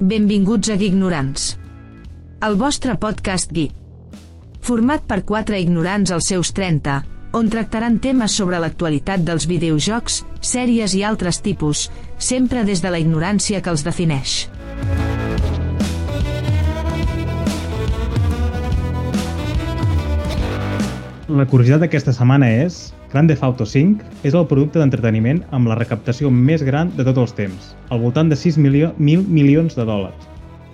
Benvinguts a Ignorants. El vostre podcast geek. Format per quatre ignorants als seus 30, on tractaran temes sobre l'actualitat dels videojocs, sèries i altres tipus, sempre des de la ignorància que els defineix. La curiositat d'aquesta setmana és Grand Theft Auto 5 és el producte d'entreteniment amb la recaptació més gran de tots els temps, al voltant de 6 milió, mil milions de dòlars.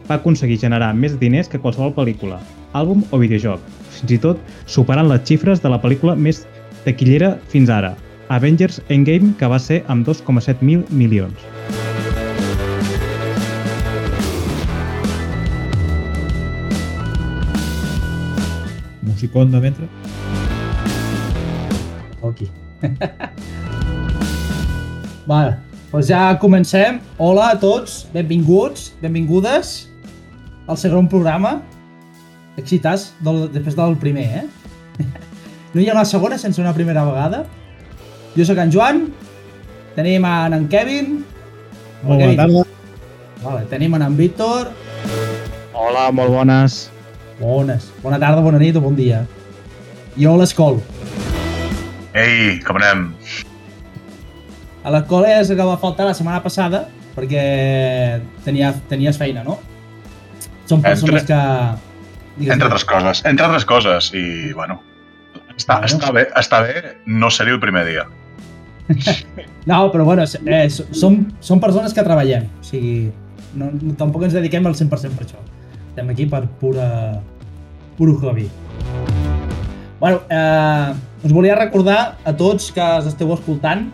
Va aconseguir generar més diners que qualsevol pel·lícula, àlbum o videojoc, fins i tot superant les xifres de la pel·lícula més taquillera fins ara, Avengers Endgame, que va ser amb 2,7 mil milions. Musicón de mentre. Vale, doncs ja comencem. Hola a tots, benvinguts, benvingudes al segon programa. Excitats del, després del primer, eh? No hi ha una segona sense una primera vegada. Jo sóc en Joan, tenim en, en Kevin, Molt Kevin. bona tarda. vale, tenim en, en Víctor, Hola, molt bones. bones, bona tarda, bona nit o bon dia. Jo l'escol. Ei, com anem? A l'escola és el que va faltar la setmana passada perquè tenia, tenies feina, no? Són persones Entre- que... Digues, Entre altres coses. Entre altres coses. I, bueno, està, Bueno. està, bé, està bé no ser-hi el primer dia. No, però bueno, és- eh, som, som persones que treballem. O sigui, no, no, tampoc ens dediquem al 100% per això. Estem aquí per pura, puro hobby. Bueno, eh, us volia recordar a tots que us esteu escoltant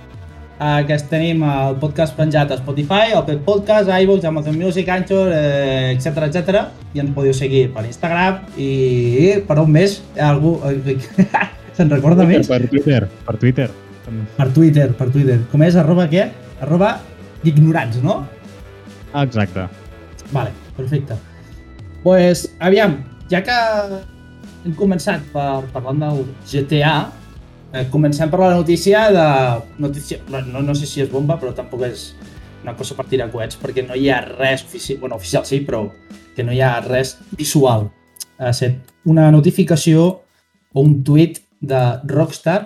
eh, que tenim el podcast penjat a Spotify, el Pet Podcast, iVoox, Amazon Music, Anchor, eh, etc etc. I ens podeu seguir per Instagram i per on més? Ha algú... Se'n recorda més? Per Twitter, per Twitter. Per Twitter, per Twitter. Com és? Arroba què? Arroba ignorants, no? Exacte. Vale, perfecte. pues, aviam, ja que hem començat per, parlant del GTA, eh, comencem per la notícia de... Notícia, no, no sé si és bomba, però tampoc és una cosa per tirar coets, perquè no hi ha res oficial, bueno, oficial sí, però que no hi ha res visual. Ha set una notificació o un tuit de Rockstar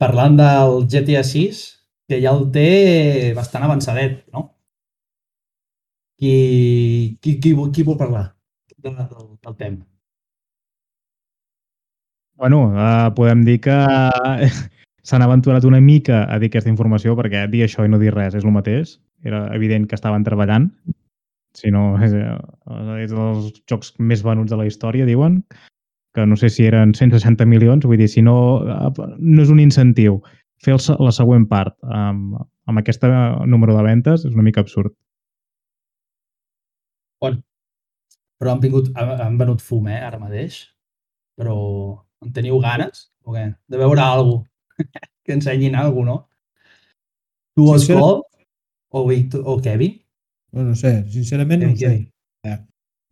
parlant del GTA 6, que ja el té bastant avançadet, no? Qui, qui, qui, qui vol parlar de, del, del tema? Bueno, uh, podem dir que s'han aventurat una mica a dir aquesta informació perquè dir això i no dir res és el mateix. Era evident que estaven treballant. Si no, és, eh, és dels jocs més venuts de la història, diuen, que no sé si eren 160 milions, vull dir, si no, eh, no és un incentiu fer el, la següent part amb, amb aquest número de ventes és una mica absurd. Però han, vingut, han venut fum, eh, ara mateix. Però en teniu ganes? O què? De veure alguna cosa. que ensenyin alguna cosa, no? Tu. Escol? O, Victor, o Kevin? Bueno, no sé, sincerament no Eh, ho sé. Eh,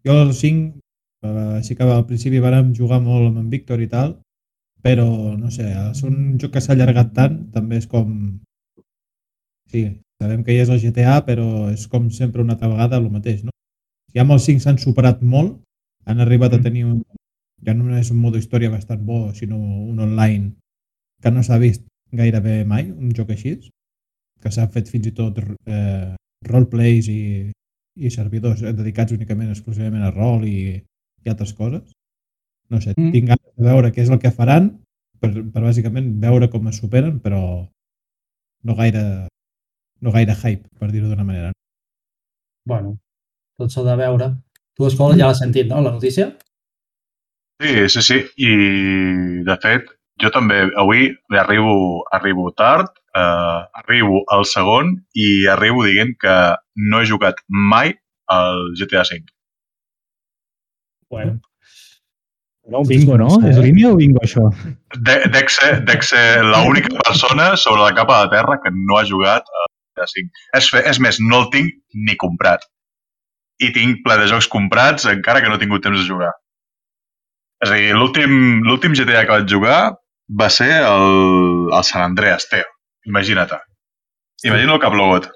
Jo al 5, eh, sí que al principi vàrem jugar molt amb en Víctor i tal, però no sé, ser un joc que s'ha allargat tant, també és com... Sí, sabem que hi és el GTA, però és com sempre una altra vegada el mateix, no? Ja amb el 5 s'han superat molt, han arribat a Mm. tenir un, ja no és un modo història bastant bo, sinó un online que no s'ha vist gairebé mai, un joc així, que s'ha fet fins i tot eh, roleplays i, i servidors dedicats únicament exclusivament a rol i, i altres coses. No sé, Mm. tinc ganes de veure què és el que faran per, per bàsicament veure com es superen, però no gaire, no gaire hype, per dir-ho d'una manera. Bueno, tot s'ha de veure. Tu, Escol, ja l'has sentit, no, la notícia? Sí, sí, sí. I, de fet, jo també avui arribo, arribo tard, eh, arribo al segon i arribo dient que no he jugat mai al GTA V. Bueno. No, un bingo, no? És línia o bingo, això? De- Dec ser, dec ser l'única persona sobre la capa de terra que no ha jugat al GTA V. És, fe- és més, no el tinc ni comprat. I tinc ple de jocs comprats encara que no he tingut temps de jugar. És a dir, l'últim GTA que vaig jugar va ser el, el San Andreas, tio. Imagina't. Imagina el cap logot.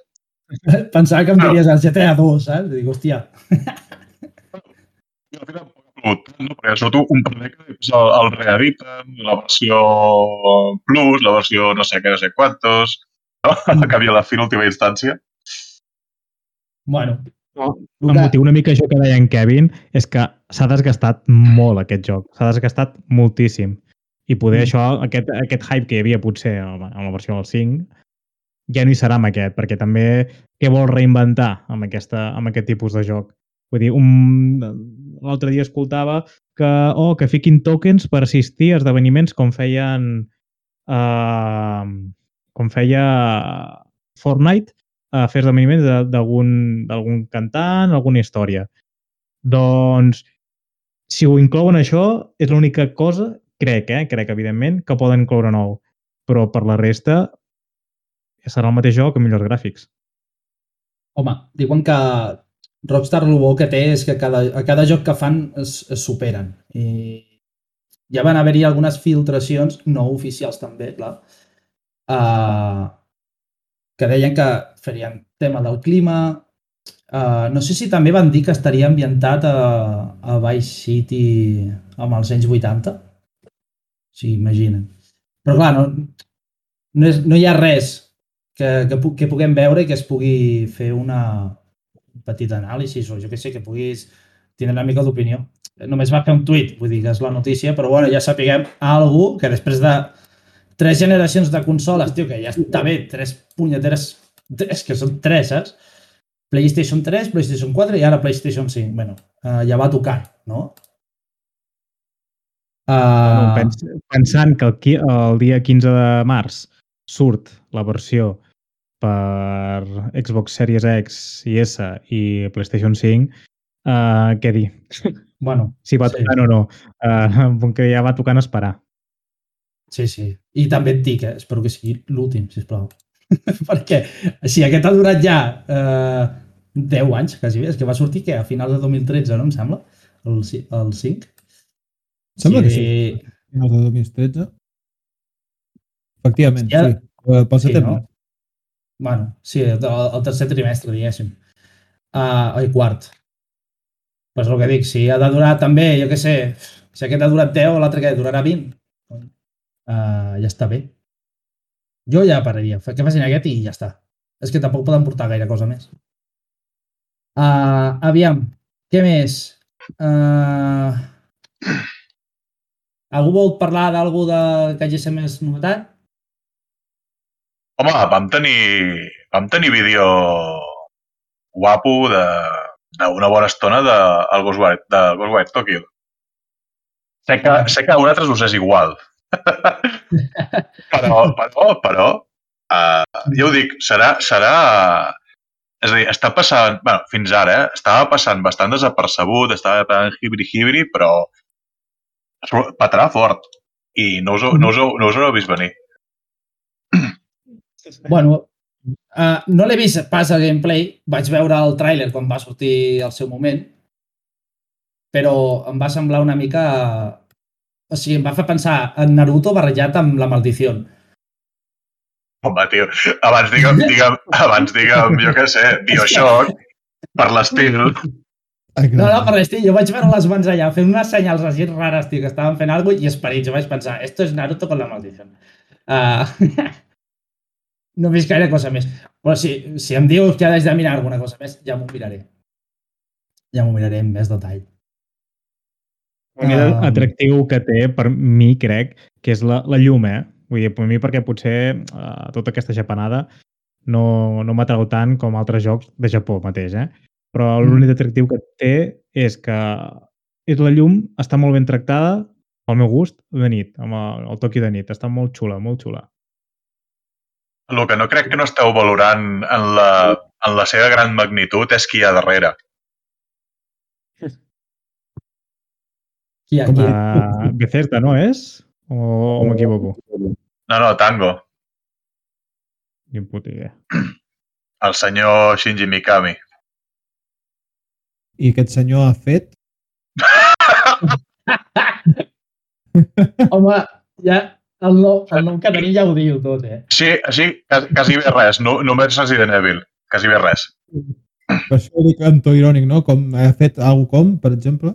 Pensava que em diries el GTA 2, saps? Dic, hòstia, I al final ha plogut, no? perquè surt un per dècades el, el reediten, la versió Plus, la versió no sé què, no sé quantos, no? Mm. A la fi, última instància. bueno. No, el motiu una mica això que deia en Kevin és que s'ha desgastat molt aquest joc. S'ha desgastat moltíssim. I poder Mm. això, aquest, aquest hype que hi havia potser amb la versió del 5, ja no hi serà amb aquest, perquè també què vol reinventar amb, aquesta, amb aquest tipus de joc? Vull dir, un... l'altre dia escoltava que, oh, que fiquin tokens per assistir a esdeveniments com feien uh, com feia Fortnite a fer esdeveniments de- d'algun d'algun cantant, alguna història. Doncs, si ho inclouen això, és l'única cosa, crec, eh? crec, evidentment, que poden incloure nou. Però per la resta, serà el mateix joc amb millors gràfics. Home, diuen que Rockstar el bo que té és que cada, a cada joc que fan es, es superen. I ja van haver-hi algunes filtracions, no oficials també, clar, uh, que deien que farien tema del clima. Uh, no sé si també van dir que estaria ambientat a, a Vice City amb els anys 80. Sí, imaginen. Però clar, no, no, és, no hi ha res que, que, que puguem veure i que es pugui fer una, un petit anàlisi o jo que sé, que puguis tindre una mica d'opinió. Només va fer un tuit, vull dir que és la notícia, però bueno, ja sapiguem algú que després de tres generacions de consoles, tio, que ja està bé, tres punyeteres, és que són tres, saps? PlayStation 3, PlayStation 4 i ara PlayStation 5. Bueno, uh, ja va tocant, no? No, Uh, pens, pensant que el, el dia 15 de març surt la versió per Xbox Series X i S i PlayStation 5, uh, què dir? bueno, Si va Sí. tocant o no. Uh, que ja va tocant esperar. Sí, sí. I també et dic, eh? espero que sigui l'últim, sisplau. Perquè si aquest ha durat ja eh, 10 anys, quasi bé, és que va sortir que a finals de 2013, no em sembla? El, el 5. Sembla que sí. Finals de 2013. Efectivament, Ja- sí. Eh, Pel Sí, setembre. no? Bueno, sí, el, tercer trimestre, diguéssim. Uh, oi, quart. Pues el que dic, si ha de durar també, jo què sé, si aquest ha durat 10, l'altre que durarà 20, uh, ja està bé. Jo ja pararia, Fa- que facin aquest i ja està. És que tampoc poden portar gaire cosa més. Uh, aviam, què més? Uh, algú vol parlar d'algú de... que hagi ser més novetat? Home, vam tenir, vam tenir vídeo guapo de d'una bona estona de, el Ghostwire, de Ghostwire Tokyo. Sé que, sé que a vosaltres us és igual. Però, però, però, uh, jo ho dic, serà, serà... És a dir, està passant, bueno, fins ara, eh, estava passant bastant desapercebut, estava passant hibri-hibri, però patarà fort. I no us, no us, no us ho heu vist venir. Bueno, uh, no l'he vist pas a gameplay, vaig veure el tràiler quan va sortir al seu moment, però em va semblar una mica... O sigui, em va fer pensar en Naruto barrejat amb la maldició. Home, tio, abans digue'm, digue'm, abans digue'm, jo què sé, Bioshock, per l'estil. No, no, per l'estil, jo vaig veure les mans allà fent unes senyals així rares, tio, que estaven fent alguna cosa i esperits. Jo vaig pensar, esto es Naruto con la maldició. Uh, no he vist gaire cosa més. Però si, si em dius que haig de mirar alguna cosa més, ja m'ho miraré. Ja m'ho miraré amb més detall. A mi Ah. l'atractiu que té, per mi, crec, que és la, la llum, eh? Vull dir, per mi perquè potser uh, tota aquesta japanada no, no m'atrau tant com altres jocs de Japó mateix, eh? Però l'únic atractiu que té és que és la llum, està molt ben tractada, al meu gust, de nit, amb el, el toqui de nit. Està molt xula, molt xula. El que no crec que no esteu valorant en la, en la seva gran magnitud és qui hi ha darrere. Com aquí? Uh, Bethesda, no és? O, o m'equivoco? No, no, Tango. Ni puta idea. El senyor Shinji Mikami. I aquest senyor ha fet... Home, ja el nom, el nom que tenim ja ho diu tot, eh? Sí, sí, quasi, bé res, no, només Resident Evil. quasi bé res. Per això dic en to irònic, no? Com ha fet algú com, per exemple.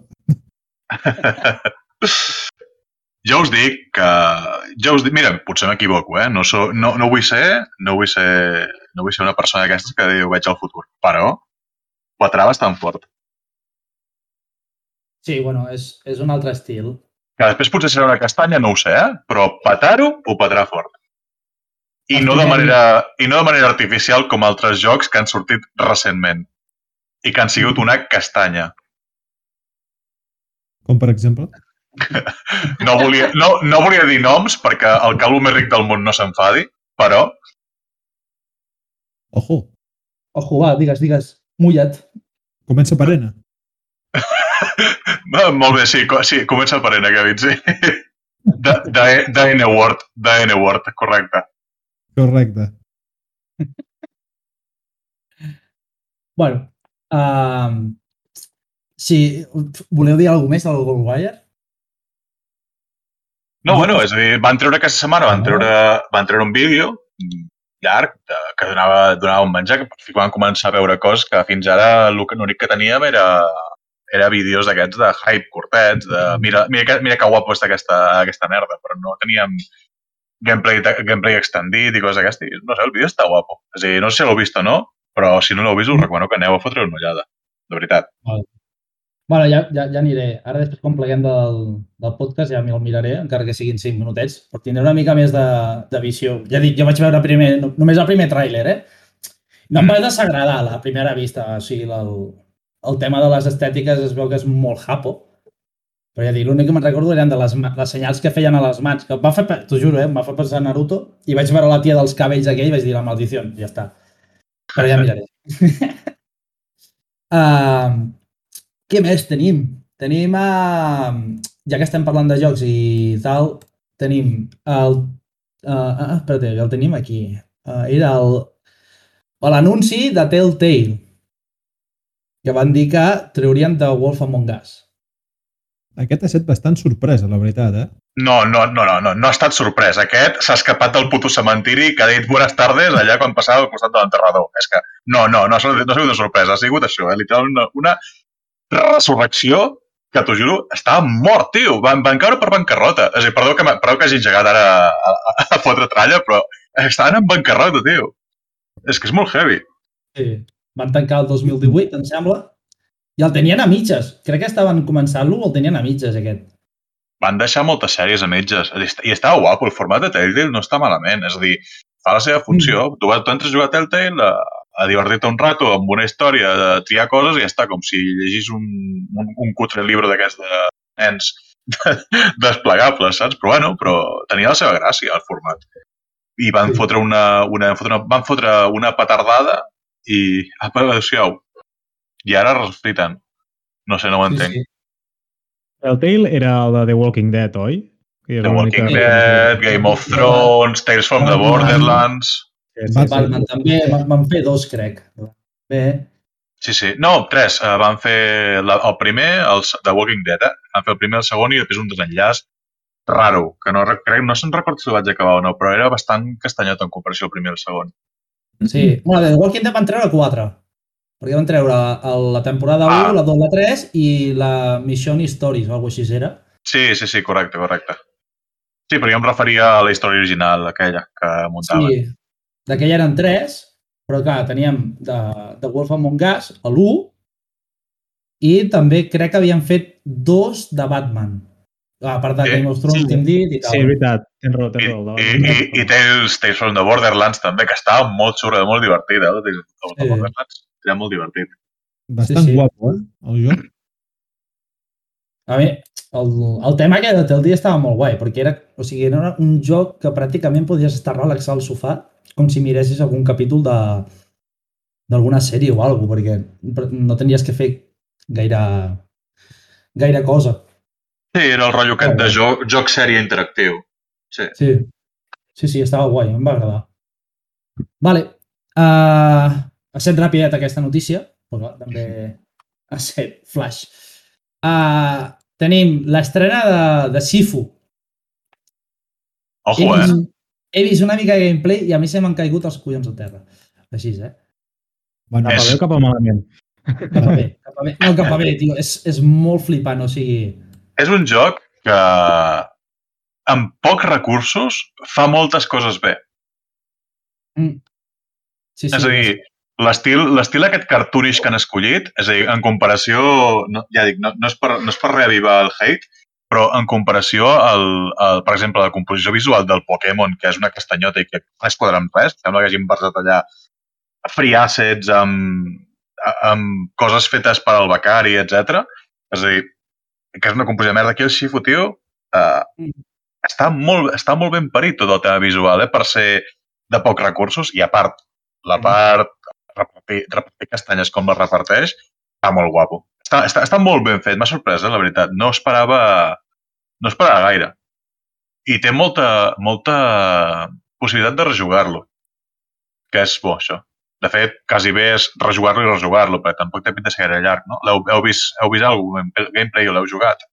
Jo us dic que... Jo us dic, mira, potser m'equivoco, eh? No, so, no, no, vull ser, no, vull ser, no vull ser una persona d'aquestes que diu veig el futur, però patrà bastant fort. Sí, bueno, és, és un altre estil. Que després potser serà una castanya, no ho sé, eh? Però patar-ho ho patrà fort. I no, de manera, I no de manera artificial com altres jocs que han sortit recentment i que han sigut una castanya. Com per exemple? No volia, no, no volia dir noms perquè el calvo més ric del món no s'enfadi, però Ojo, Ojo, va, digues, digues. Mulla't. comença per N. Va, molt bé, sí, co sí comença per N, Kevin, sí. De, de, de N-word, de N-word, correcte. Correcte. Bueno, uh, si voleu dir alguna més del Goldwire? No, bueno, és a dir, van treure aquesta setmana, van treure, van treure un vídeo llarg de, que donava, donava un menjar, que per fi van començar a veure coses que fins ara l'únic que teníem era, era vídeos d'aquests de hype curtets, de mira, mira, que, mira que guapo està aquesta, aquesta merda, però no teníem gameplay, gameplay extendit i coses d'aquestes. No sé, el vídeo està guapo. És a dir, no sé si l'heu vist o no, però si no l'heu vist us recomano que aneu a fotre una ullada. De veritat. Bueno, ja, ja, ja aniré. Ara després, quan pleguem del, del podcast, ja me'l miraré, encara que siguin 5 minutets, però tindré una mica més de, de visió. Ja dic, jo vaig veure primer, no- només el primer tràiler, eh? No em va desagradar la primera vista. O sigui, el, el tema de les estètiques es veu que és molt japo. Però ja dic, l'únic que me'n recordo eren de les, les senyals que feien a les mans. Que va fer, t'ho juro, eh? Em va fer pensar en Naruto i vaig veure la tia dels cabells aquell i vaig dir la maldició, ja està. Però ja miraré. uh, què més tenim? Tenim, uh, ja que estem parlant de jocs i tal, tenim el... Uh, ah, que el tenim aquí. Uh, era el l'anunci de Telltale, que van dir que treurien The Wolf Among Us. Aquest ha estat bastant sorpresa, la veritat, eh? No, no, no, no, no, no ha estat sorprès. Aquest s'ha escapat del puto cementiri que ha dit buenas tardes allà quan passava al costat de l'enterrador. És que no, no, no ha, sigut- no ha sigut una sorpresa, ha sigut això, eh? literalment una, una resurrecció que t'ho juro, estava mort, tio. Van, van caure per bancarrota. És a dir, perdó que, perdó que hagi engegat ara a, a, a fotre tralla, però estaven en bancarrota, tio. És que és molt heavy. Sí. Van tancar el 2018, em sembla, i el tenien a mitges. Crec que estaven començant-lo o el tenien a mitges, aquest. van deixar moltes sèries a mitges. I estava guapo, el format de Telltale no està malament. És a dir, fa la seva funció. Mm. Tu, tu entres a jugar a Telltale a, divertir-te un rato amb una història, de triar coses i ja està, com si llegís un, un, un cutre llibre d'aquests de nens desplegables, saps? Però bueno, però tenia la seva gràcia, el format. I van Sí. fotre una, una, van fotre una, van fotre una petardada i, apa, adéu-siau. I ara refriten. No sé, no ho entenc. Sí, sí. El Tale era el de The Walking Dead, oi? The Walking Dead, Game of Thrones, Tales from the. Borderlands... Sí, sí. Batman també, van, van fer dos, crec. Bé, Sí, sí. No, tres. Uh, van fer la, el primer, el s- The Walking Dead, eh? Van fer el primer, el segon i després un desenllaç raro, que no, rec- crec, no se'n recordo si el vaig acabar o no, però era bastant castanyot en comparació al primer i el segon. sí. Bueno, de The Walking Dead van treure quatre. Perquè van treure el- la temporada 1, Ah. la 2, la 3 i la Mission Stories o alguna cosa així era. Sí, sí, sí, correcte, correcte. Sí, però jo em referia a la història original, aquella que muntaven. Sí, d'aquella eren tres, però clar, teníem de, de Wolf Among Us, l'1, i també crec que havien fet dos de Batman. A part de Sí, Game of Thrones, sí. que hem dit i tal. Sí, és veritat. Tens raó, tens raó. i, i, i Tales, Tales from the Borderlands també, que estava molt xurra, molt divertida. Eh? Tales from the Sí. Borderlands era molt divertit. Bastant sí. guapo, eh? El joc. A mi, el, el tema aquest de Telltale estava molt guai, perquè era, o sigui, era un joc que pràcticament podies estar relaxat al sofà com si miressis algun capítol de d'alguna sèrie o alguna perquè no tenies que fer gaire, gaire cosa. Sí, era el rotllo aquest de joc, joc sèrie interactiu. Sí. Sí, sí, sí, estava guai, em va agradar. Vale, uh, ha set rapidet aquesta notícia, però també ha set flash. Uh, tenim l'estrena de, de Sifu. Ojo, eh? He vist una mica de gameplay i a mi se m'han caigut els collons a terra. Així, eh? Bueno, Cap a bé o cap a malament? Cap a bé, cap a bé. No, cap a bé, tio. És, és molt flipant, o sigui... És un joc que amb pocs recursos fa moltes coses bé. Mm. Sí, sí. és a dir, l'estil l'estil aquest cartoonish que han escollit, és a dir, en comparació, no, ja dic, no, no, és per, no és per reavivar el hate, però en comparació al, al, per exemple, la composició visual del Pokémon, que és una castanyota i que no es quadra amb res, sembla que hagin basat allà free assets amb, amb coses fetes per al becari, etc. És a dir, que és una composició de merda. Aquí el Shifu, tio, eh, Mm. està, molt, està molt ben parit tot el tema visual, eh, per ser de pocs recursos i a part, la part repartir, repartir castanyes com les reparteix, està molt guapo. Està, està, està molt ben fet, m'ha sorprès, eh, la veritat. No esperava, no esperava gaire. I té molta, molta possibilitat de rejugar-lo, que és bo, això. De fet, quasi bé és rejugar-lo i rejugar-lo, perquè tampoc té pinta de ser gaire llarg, no? L'heu heu vist, heu vist alguna cosa, gameplay o l'heu jugat?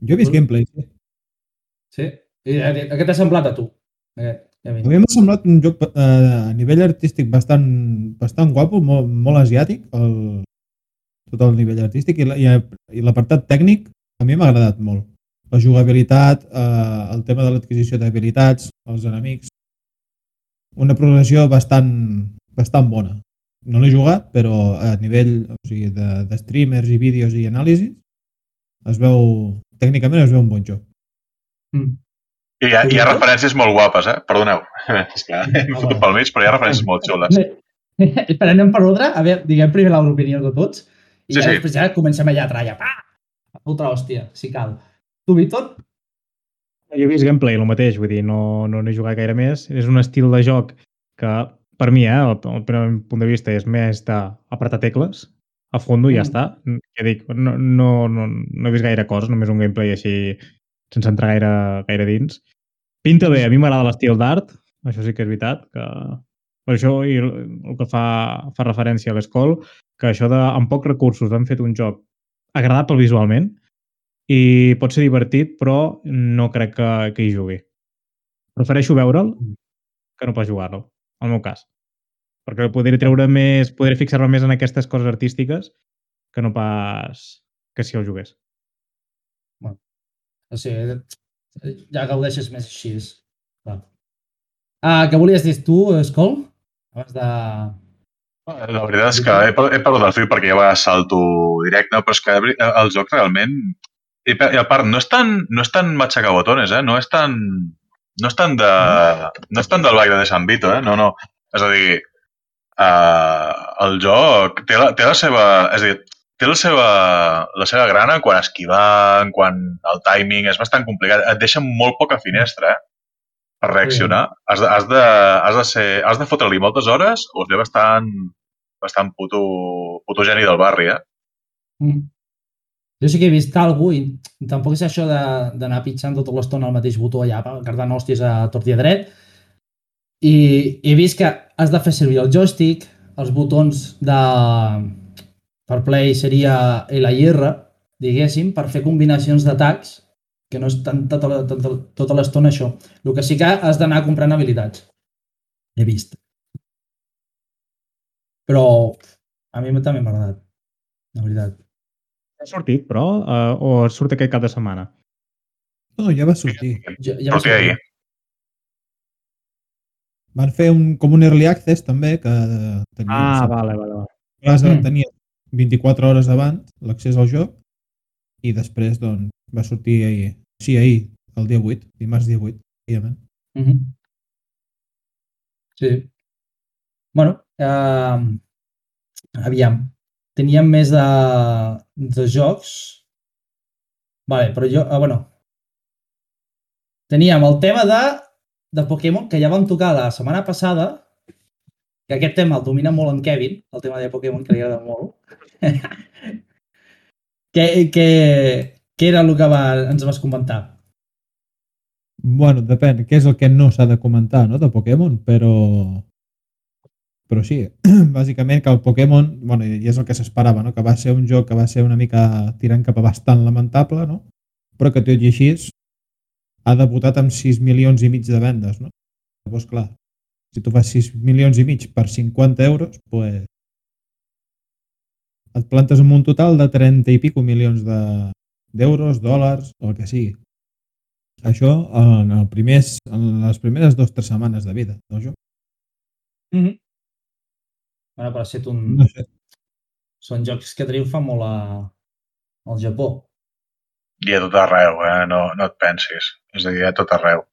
jo he vist gameplay, sí. Sí? I aquest què t'ha semblat a tu? Aquest, ja A mi m'ha semblat un joc eh, a nivell artístic bastant, bastant guapo, molt, molt asiàtic, el, tot el nivell artístic, i la- i, i l'apartat tècnic a mi m'ha agradat molt. La jugabilitat, eh, el tema de l'adquisició d'habilitats, els enemics, una progressió bastant, bastant bona. No l'he jugat, però a nivell o sigui, de, de streamers i vídeos i anàlisis es veu, tècnicament es veu un bon joc. Mm. I hi ha, hi ha referències molt guapes, eh? Perdoneu. És que hem fotut pel mig, però hi ha referències molt xules. Espera, anem per ordre. A veure, diguem primer l'opinió de tots i Sí, ja sí. després ja comencem allà a trallar. Pa! A fotre hòstia, si cal. Tu, Víctor? Jo he vist gameplay, el mateix, vull dir, no, no n'he jugat gaire més. És un estil de joc que, per mi, eh, el, el primer punt de vista és més d'apretar tecles a fondo i ja Mm. està. Ja dic, no, no, no, no he vist gaire coses, només un gameplay així sense entrar gaire, gaire dins. Pinta bé, a mi m'agrada l'estil d'art, això sí que és veritat, que per això i el, que fa, fa referència a l'escol, que això de, amb pocs recursos han fet un joc agradable visualment i pot ser divertit, però no crec que, que hi jugui. Prefereixo veure'l que no pas jugar-lo, al meu cas. Perquè podré treure més, podré fixar-me més en aquestes coses artístiques que no pas que si el jugués. O sigui, ja gaudeixes més així. Clar. Ah, què volies dir tu, Escol? Abans de... La veritat és que he, he perdut el fil perquè ja va salto directe, però és que el joc realment... I, i a part, no és tan, no és tan machacabotones, eh? No és tan... No és tan, de, no és tan del baile de San Vito, eh? No, no. És a dir, uh, el joc té la, té la seva... És a dir, té la seva, la seva grana quan esquivant, quan el timing és bastant complicat. Et deixa molt poca finestra, eh? Per reaccionar. Has de, has de, has de, ser, has de fotre-li moltes hores o es ve bastant, bastant puto, puto geni del barri, eh? Mm. Jo sí que he vist algú i tampoc és això de- d'anar pitjant tota l'estona al mateix botó allà, cardant hòsties a tort i a dret. I he vist que has de fer servir el joystick, els botons de... per play seria L i R, diguéssim, per fer combinacions d'atacs, que no és tant tota tota tota l'estona això. El que sí que has d'anar comprant habilitats. He vist. Però a mi també m'ha agradat, la veritat. Ha sortit, però? Uh, o surt aquest cap de setmana? No, ja va sortir. Ja, ja va Sortia sortir. Van fer un, com un early access també, que tenia, Ah, vale, vale. vale. Vas, Mm. tenia 24 hores abans l'accés al joc i després doncs, va sortir ahir, sí, ahir, el dia 8, dimarts dia 8, òbviament. Mm -hmm. Sí. Bueno, eh, aviam. Teníem més de, de jocs. Vale, però jo, ah, bueno. Teníem el tema de, de Pokémon, que ja vam tocar la setmana passada, que aquest tema el domina molt en Kevin, el tema de Pokémon, que li agrada molt. què, què, què era el que va, ens vas comentar? Bueno, depèn, què és el que no s'ha de comentar no, de Pokémon, però però sí, bàsicament que el Pokémon, bueno, i és el que s'esperava, no? que va ser un joc que va ser una mica tirant cap a bastant lamentable, no? però que tot i així ha debutat amb 6 milions i mig de vendes. No? Llavors, clar, si tu fas 6 milions i mig per 50 euros, pues, et plantes amb un total de 30 i pico milions de- d'euros, dòlars, o el que sigui. Això en, el primers, en les primeres dues o tres setmanes de vida del joc. Mm -hmm. Bueno, però ha estat un... No sé. Són jocs que triomfen molt a... al Japó. I a tot arreu, eh? No, no et pensis. És a dir, a tot arreu.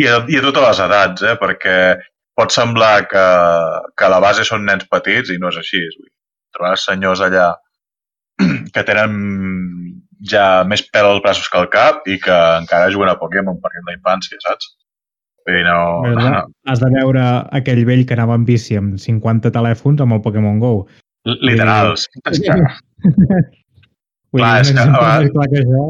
I a, i a totes les edats, eh? Perquè pot semblar que, que a la base són nens petits i no és així. Trobaràs senyors allà que tenen ja més pèl als braços que al cap i que encara juguen a Pokémon perquè és la infància, saps? Dir, no... Verdad? Has de veure aquell vell que anava en bici amb 50 telèfons amb el Pokémon GO. Literals. Vull Clar, dir, és que, a més clar que això.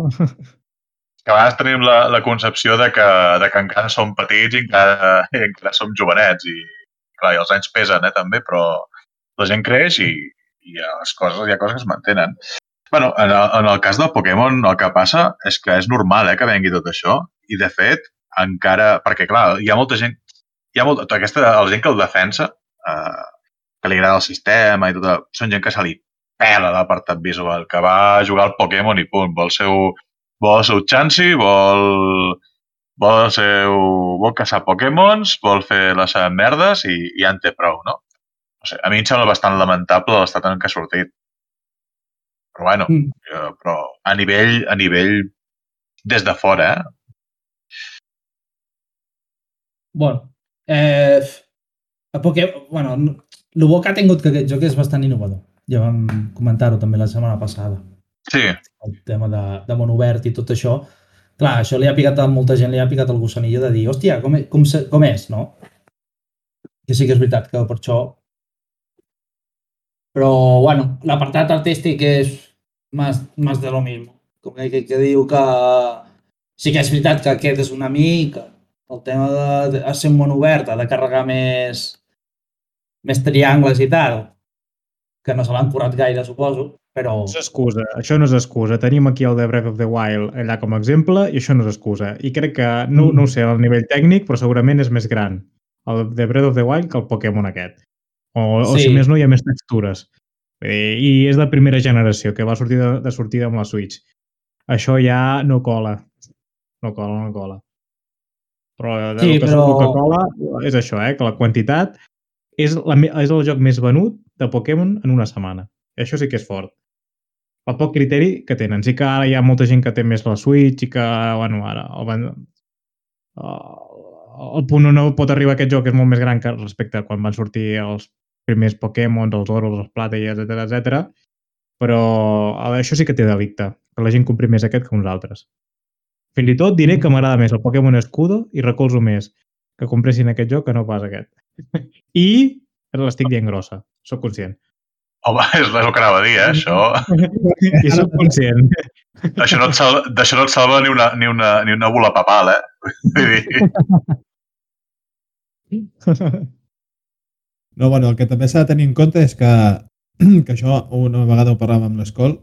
que a vegades tenim la, la concepció de que, de que encara som petits i encara, i encara som jovenets i, clar, i els anys pesen, eh, també, però la gent creix i, i les coses, hi ha coses que es mantenen. Bueno, en el, en el cas del Pokémon el que passa és que és normal eh, que vengui tot això i, de fet, encara... Perquè, clar, hi ha molta gent... Hi ha molta, tota aquesta, la gent que el defensa, eh, que li agrada el sistema i tot, són gent que se li pela l'apartat visual, que va jugar al Pokémon i punt, vol seu, vol el seu Chansey, vol, vol, el seu, vol caçar Pokémons, vol fer les seves merdes i, i ja en té prou, no? no sé, a mi em sembla bastant lamentable l'estat en què ha sortit. Però bueno, Mm. jo, però a nivell, a nivell des de fora, eh? Bueno, eh, a Poké... bueno, no- el bo que ha tingut que aquest joc és bastant innovador. Ja vam comentar-ho també la setmana passada. Sí, El tema de, de món obert i tot això. Clar, això li ha picat a molta gent, li ha picat el gossanillo de dir, hòstia, com, és- com, com és, no? Que sí que és veritat que per això... Però, bueno, l'apartat artístic és más, más de lo mismo. Com que, que, que diu que sí que és veritat que aquest és una mica el tema de, de ser un món obert, ha de carregar més, més triangles i tal, que no se l'han currat gaire, suposo, però... No és excusa, això no és excusa. Tenim aquí el de Breath of the Wild allà com a exemple i això no és excusa. I crec que, no, no ho sé, al nivell tècnic, però segurament és més gran el de Breath of the Wild que el Pokémon aquest. O, o Sí. si més no, hi ha més textures. I és de primera generació, que va sortir de, de sortida amb la Switch. Això ja no cola. No cola, no cola. Però de Sí, el que, però- que cola és això, eh? que la quantitat és, la, és el joc més venut de Pokémon en una setmana. I això sí que és fort el poc criteri que tenen. Sí que ara hi ha molta gent que té més la Switch i que, bueno, ara el, van, el, punt on no pot arribar aquest joc és molt més gran que respecte a quan van sortir els primers Pokémon, els Oros, els Plata etc etc. Però això sí que té delicte, que la gent compri més aquest que uns altres. Fins i tot diré que m'agrada més el Pokémon Escudo i recolzo més que compressin aquest joc que no pas aquest. I l'estic dient grossa, sóc conscient. home, és el que anava a dir, eh, això. I sóc conscient. Això no et salva, d'això no et salva ni una, ni una, ni una bola papal, eh? Vull dir, No, bueno, el que també s'ha de tenir en compte és que, que això una vegada ho parlàvem amb l'Escol,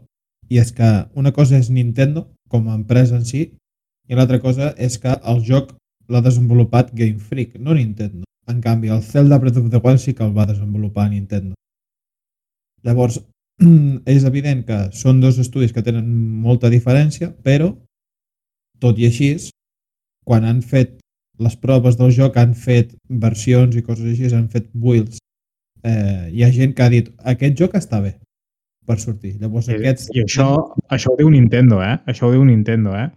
i és que una cosa és Nintendo, com a empresa en si, i l'altra cosa és que el joc l'ha desenvolupat Game Freak, no Nintendo. En canvi, el Zelda Breath of the Wild sí que el va desenvolupar Nintendo. Llavors, és evident que són dos estudis que tenen molta diferència, però, tot i així, quan han fet les proves del joc, han fet versions i coses així, han fet builds. Eh, hi ha gent que ha dit, aquest joc està bé per sortir. Llavors, I, aquests... I això, això ho diu Nintendo, eh? Això ho diu Nintendo, eh?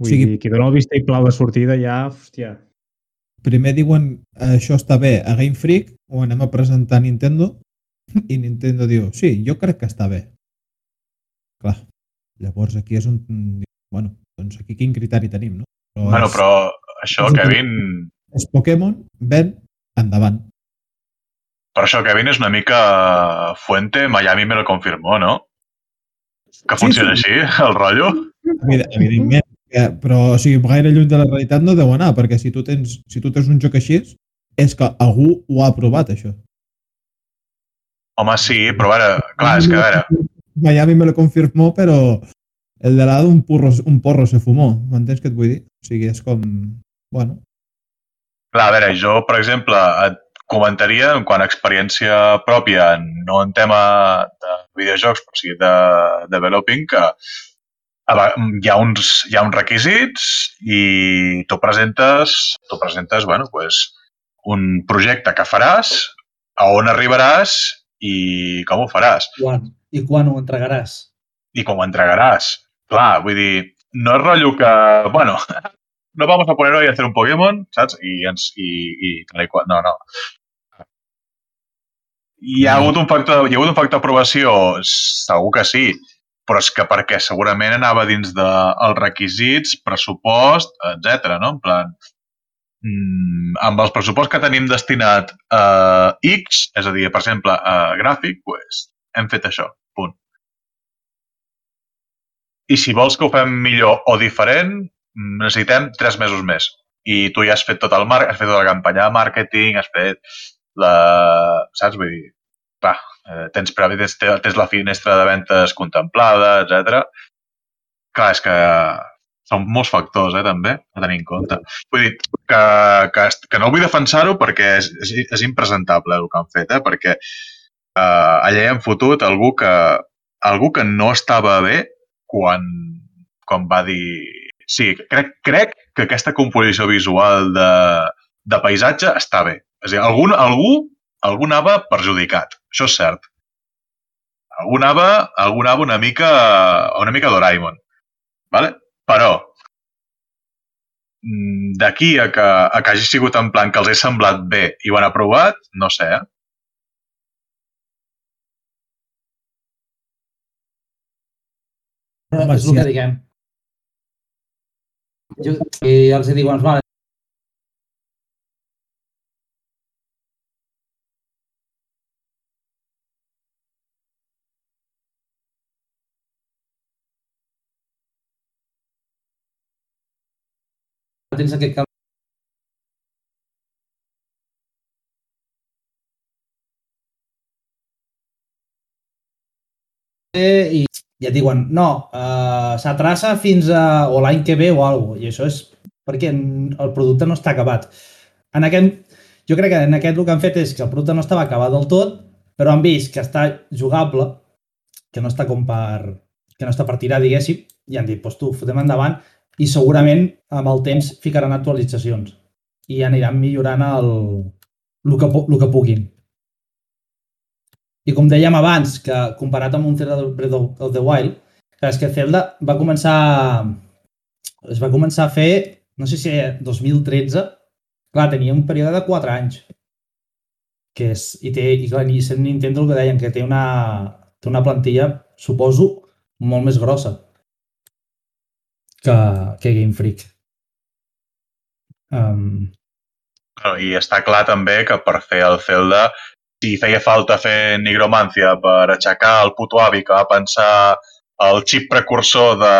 Vull O sigui- dir, qui dona el vistiplau de sortida ja, hòstia... primer diuen això està bé a Game Freak o anem a presentar a Nintendo i Nintendo diu, sí, jo crec que està bé. Clar, llavors aquí és on... Bueno, doncs aquí quin criteri tenim, no? Però bueno, és, però això, és- Kevin, és Pokémon, ven, endavant. Per això, Kevin, és una mica Fuente, Miami me lo confirmó, no? Que Sí, funciona sí. així, el rotllo? Evid- Evidentment. Que, però o sigui, gaire lluny de la realitat no deu anar, perquè si tu tens, si tu tens un joc així, és que algú ho ha provat, això. Home, sí, però ara, clar, és que a veure, Miami me lo confirmó, però el de lado un, porro, un porro se fumó. M'entens què et vull dir? O sigui, és com... Bueno, Clar, a veure, jo, per exemple, et comentaria en quant a experiència pròpia, no en tema de videojocs, però sí de developing, que hi ha uns, hi ha uns requisits i tu presentes, tu presentes, bueno, pues, un projecte que faràs, a on arribaràs i com ho faràs Quan? I quan ho entregaràs? i com ho entregaràs. Clar, vull dir, no és rotllo que, bueno, no vamos a poner hoy a hacer un Pokémon, saps? I, ens, i, i tal. No, no. Hi ha hagut un factor, hi ha hagut un factor d'aprovació? Segur que sí, però és que perquè segurament anava dins dels de, requisits, pressupost, etc. no? En plan, mm, amb els pressupost que tenim destinat a X, és a dir, per exemple, a gràfic, pues, hem fet això, punt. I si vols que ho fem millor o diferent, necessitem tres mesos més. I tu ja has fet tot el mar has fet tota la campanya de màrqueting, has fet la... saps? Vull dir, clar, eh, tens, tens, tens la finestra de ventes contemplada, etc. Clar, és que són molts factors, eh, també, a tenir en compte. Vull dir, que, que, que no vull defensar-ho perquè és, és, és impresentable el que han fet, eh, perquè eh, allà hi han fotut algú que, algú que no estava bé quan, quan va dir... Sí, crec, crec que aquesta composició visual de, de paisatge està bé. És a dir, algú, algú, algú anava perjudicat, això és cert. Algú anava, algú anava una mica, una mica Doraemon. Vale? Però, mm, d'aquí a que, a que hagi sigut en plan que els he semblat bé i ho han aprovat, no sé, eh? Home, és el que diguem. Jo, I els doncs, vale, tens aquest camp i i et diuen, no, uh, s'atrassa fins a, o l'any que ve o alguna cosa. I això és perquè el producte no està acabat. En aquest, jo crec que en aquest el que han fet és que el producte no estava acabat del tot, però han vist que està jugable, que no està com per, que no està per tirar, diguéssim, i han dit, doncs tu, fotem endavant, i segurament amb el temps ficaran actualitzacions i aniran millorant el, el, que, el que puguin. I com dèiem abans, que comparat amb un Zelda Breath of the Wild, és que Zelda va començar es va començar a fer, no sé si era 2013, clar, tenia un període de 4 anys. Que és, i, té, i clar, i sent Nintendo el que deien, que té una, té una plantilla, suposo, molt més grossa que, que Game Freak. Um, I està clar també que per fer el Zelda, si feia falta fer nigromància per aixecar el puto avi que va pensar el xip precursor de,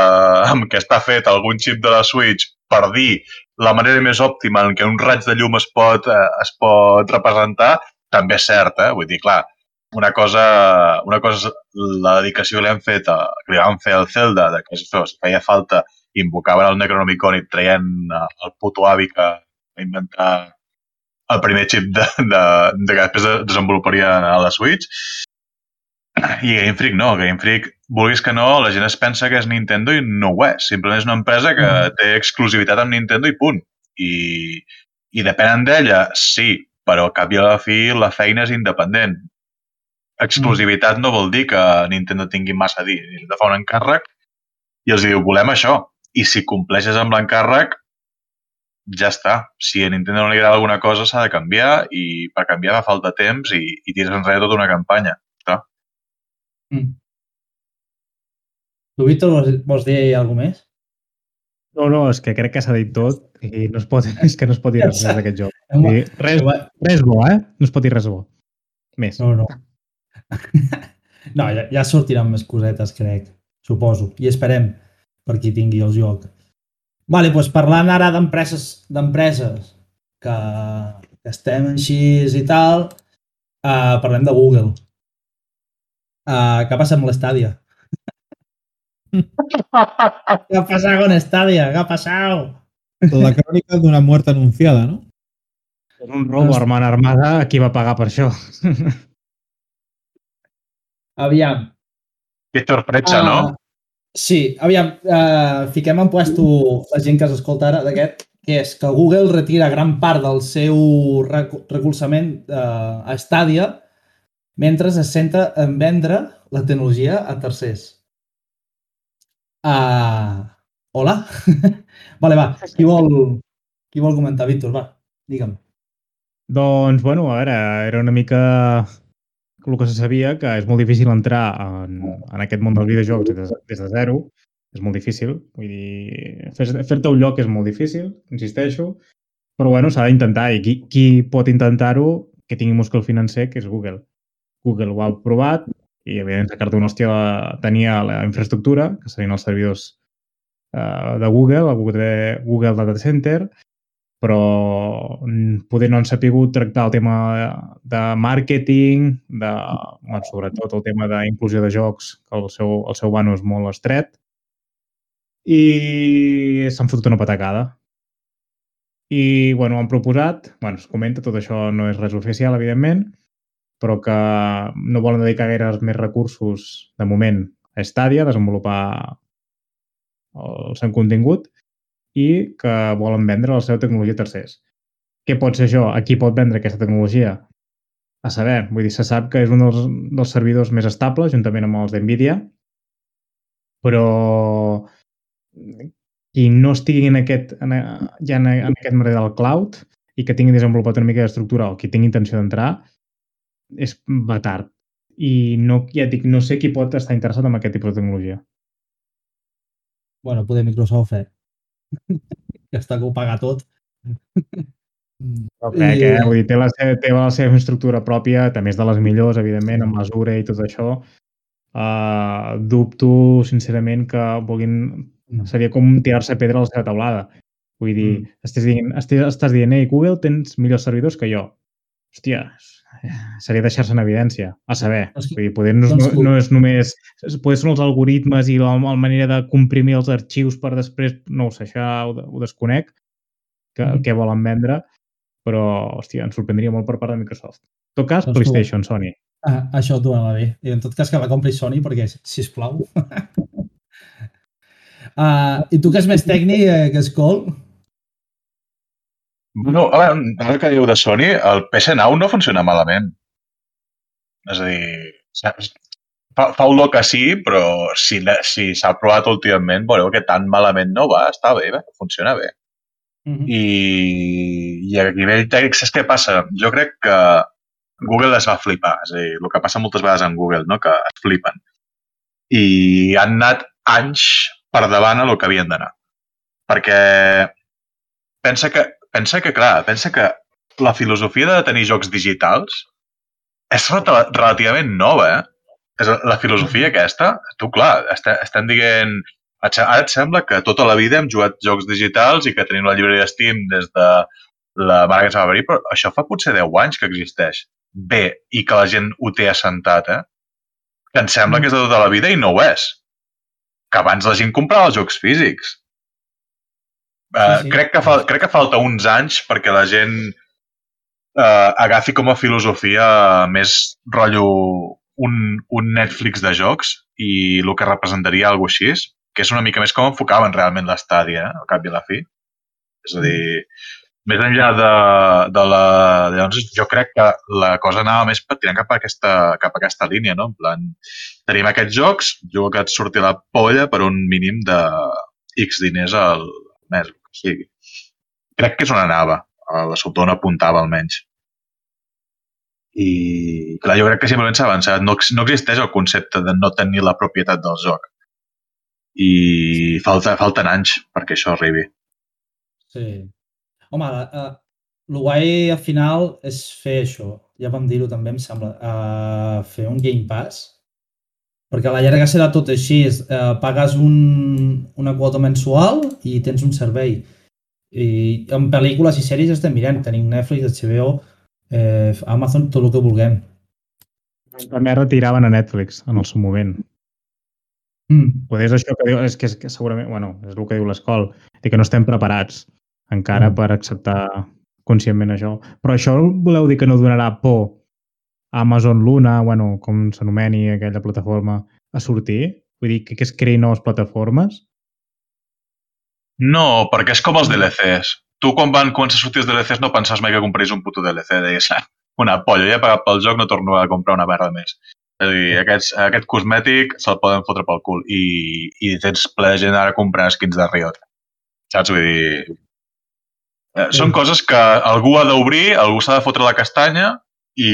amb què està fet algun xip de la Switch per dir la manera més òptima en què un raig de llum es pot, eh, es pot representar, també és cert, eh? Vull dir, clar, una cosa, una cosa la dedicació que li han fet, a, que li van fer al Zelda, de que si feia falta, invocaven el Necronomicon i traient eh, el puto avi que va inventar el primer xip de, de, de que després es desenvoluparia a la Switch. I Game Freak no, Game Freak, vulguis que no, la gent es pensa que és Nintendo i no ho és. Simplement és una empresa que té exclusivitat amb Nintendo i punt. I, i depenen d'ella, sí, però al cap i a la fi la feina és independent. Exclusivitat no vol dir que Nintendo tingui massa a dir. Nintendo fa un encàrrec i els diu, volem això. I si compleixes amb l'encàrrec, ja està. Si a Nintendo no li agrada alguna cosa, s'ha de canviar i per canviar fa falta temps i, i tires enrere tota una campanya. Està? mm. Tu, Víctor, vols, vols dir alguna més? No, no, és que crec que s'ha dit tot i no es pot, és que no es pot dir res més d'aquest joc. I res, res bo, eh? No es pot dir res bo. Més. No, no. no, ja, ja sortiran més cosetes, crec. Suposo. I esperem per qui tingui el joc. Vale, doncs parlant ara d'empreses d'empreses que, que estem així i tal, uh, parlem de Google. Uh, què ha passat amb l'Estadia? què ha passat amb l'Estadia? Què ha passat? La crònica d'una muerte anunciada, no? És un robo armant armada, qui va pagar per això? Aviam. Que sorpresa, Ah, no? Sí, aviam, uh, fiquem en puesto la gent que s'escolta ara d'aquest, que és que Google retira gran part del seu recolzament uh, a Stadia mentre es centra en vendre la tecnologia a tercers. Uh, hola? vale, va, qui vol, qui vol comentar? Víctor, va, digue'm. Doncs, bueno, a veure, era una mica el que se sabia, que és molt difícil entrar en, en aquest món dels videojocs des, de- des de zero. És molt difícil. Vull dir, fer- fer-te un lloc és molt difícil, insisteixo, però bueno, s'ha d'intentar. I qui, qui pot intentar-ho que tingui múscul financer, que és Google. Google ho ha provat i, evidentment, sacar-te una hòstia tenia la infraestructura, que serien els servidors eh, de Google, el Google, Google Data Center, però mm, poder no han sapigut tractar el tema de màrqueting, de, bueno, sobretot el tema d'inclusió de jocs, que el seu, el seu vano és molt estret, i s'han fotut una patacada. I, bueno, han proposat, bueno, es comenta, tot això no és res oficial, evidentment, però que no volen dedicar gaire més recursos, de moment, a Stadia, a desenvolupar el seu contingut, i que volen vendre la seva tecnologia a tercers. Què pot ser això? A qui pot vendre aquesta tecnologia? A saber, vull dir, se sap que és un dels, dels servidors més estables, juntament amb els d'NVIDIA, però qui no estigui en aquest, en, ja en, en aquest merder del cloud i que tingui desenvolupat una mica d'estructura o qui tingui intenció d'entrar, és va tard. I no, ja dic, no sé qui pot estar interessat en aquest tipus de tecnologia. Bueno, poder Microsoft, eh? Que està que ho paga tot. Però crec, I- eh? Vull dir, té la, seva, té la seva estructura pròpia, també és de les millors, evidentment, amb mesura i tot això. Uh, dubto, sincerament, que vulguin... No. Seria com tirar-se pedra a la seva taulada. Vull dir, Mm. estàs dient, estàs, estàs dient, ei, Google, tens millors servidors que jo. Hòstia, seria deixar-se en evidència. A saber, És que- vull dir, poder no, doncs no, tu- no és només... Poder són els algoritmes i la, la manera de comprimir els arxius per després... No ho sé, això ho, ho desconec, que, Mhm. què volen vendre, però, hòstia, ens sorprendria molt per part de Microsoft. En tot cas, Doncs tu- PlayStation, Sony. Ah, això t'ho anava bé. I en tot cas que la compri Sony perquè, sisplau. uh, I tu que és més tècnic eh, que Skol? No, a veure, ara que diu de Sony, el PS Now no funciona malament. És a dir, saps? fa, fa olor que sí, però si, la- si s'ha provat últimament, veureu que tan malament no va, està bé, bé funciona bé. Mm -hmm. I, i a nivell tècnic, saps què passa? Jo crec que Google es va flipar. És a dir, el que passa moltes vegades en Google, no? que es flipen. I han anat anys per davant a el que havien d'anar. Perquè pensa que, pensa que, clar, pensa que la filosofia de tenir jocs digitals és rel- relativament nova, eh? És la filosofia aquesta, tu, clar, est estem dient Ara et sembla que tota la vida hem jugat jocs digitals i que tenim la llibreria Steam des de la mare que ens va venir, però això fa potser 10 anys que existeix. Bé, i que la gent ho té assentat, eh? Que em sembla que és de tota la vida i no ho és. Que abans la gent comprava els jocs físics. Uh, Sí, sí. crec, que fal crec que falta uns anys perquè la gent uh, agafi com a filosofia més rotllo un, un Netflix de jocs i el que representaria alguna així, que és una mica més com enfocaven realment l'estàdia, eh, al cap i a la fi. És a dir, més enllà de, de la... Llavors, jo crec que la cosa anava més per tirar cap a aquesta, cap a aquesta línia, no? En plan, tenim aquests jocs, jo que et surti la polla per un mínim de X diners al mes, que sigui. Crec que és on anava, a la sota on apuntava almenys. I, clar, jo crec que simplement s'ha avançat. No, no existeix el concepte de no tenir la propietat del joc. I falta, falten anys perquè això arribi. Sí. Home, uh, el guai al final és fer això. Ja vam dir-ho també, em sembla. Uh, fer un Game Pass. Perquè a la llarga serà tot així. És, uh, pagues un, una quota mensual i tens un servei. I en pel·lícules i sèries estem mirant. Tenim Netflix, HBO, eh, Amazon, tot el que vulguem. També retiraven a Netflix en el seu moment. Mm. Poder és això que diu, és que, és que segurament, bueno, és el que diu l'escola, i que no estem preparats encara Mm. per acceptar conscientment això. Però això voleu dir que no donarà por Amazon Luna, bueno, com s'anomeni aquella plataforma, a sortir? Vull dir, que, que es creïn noves plataformes? No, perquè és com els DLCs. Tu, quan van començar a sortir els DLCs, no pensaves mai que compraries un puto DLC. Deies, ah, una polla, ja he pagat pel joc, no torno a comprar una merda més. És a dir, aquests, aquest cosmètic se'l poden fotre pel cul i, i tens ple de gent ara comprant skins de Riot. Saps? Vull dir... Eh, són coses que algú ha d'obrir, algú s'ha de fotre la castanya i,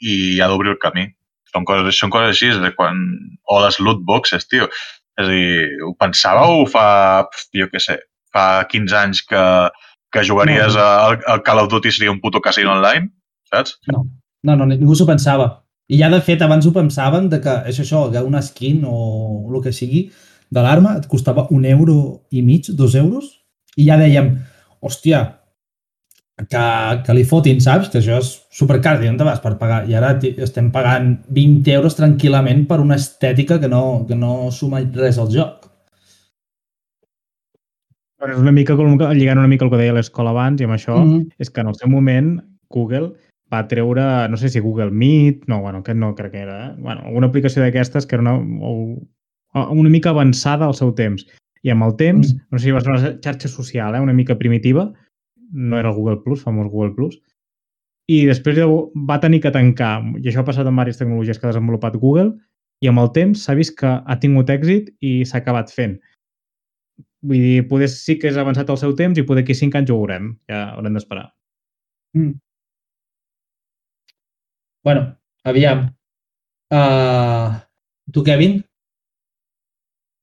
i ha d'obrir el camí. Són coses, són coses així, de quan... o les loot boxes, tio. És a dir, ho pensàveu fa, jo què sé, fa 15 anys que, que jugaries No. al, al Call of Duty seria un puto casino online, saps? No, no, no ningú s'ho pensava. I ja, de fet, abans ho pensaven de que és això, que una skin o el que sigui de l'arma et costava un euro i mig, dos euros, i ja dèiem, hòstia, que, que li fotin, saps? Que això és supercar, on te vas per pagar? I ara estem pagant 20 euros tranquil·lament per una estètica que no, que no suma res al joc. Però és una mica com lligant una mica el que deia l'escola abans i amb això, mm. -hmm. és que en el seu moment Google va treure, no sé si Google Meet, no, bueno, aquest no crec que era, eh? bueno, una aplicació d'aquestes que era una, una mica avançada al seu temps. I amb el temps, Mm. no sé si va ser una xarxa social, eh? una mica primitiva, no era el Google Plus, famós Google Plus, i després va tenir que tancar, i això ha passat amb diverses tecnologies que ha desenvolupat Google, i amb el temps s'ha vist que ha tingut èxit i s'ha acabat fent. Vull dir, poder sí que és avançat el seu temps i poder aquí cinc anys ho veurem. Ja haurem d'esperar. Mm. Bueno, aviam. Uh, tu, Kevin,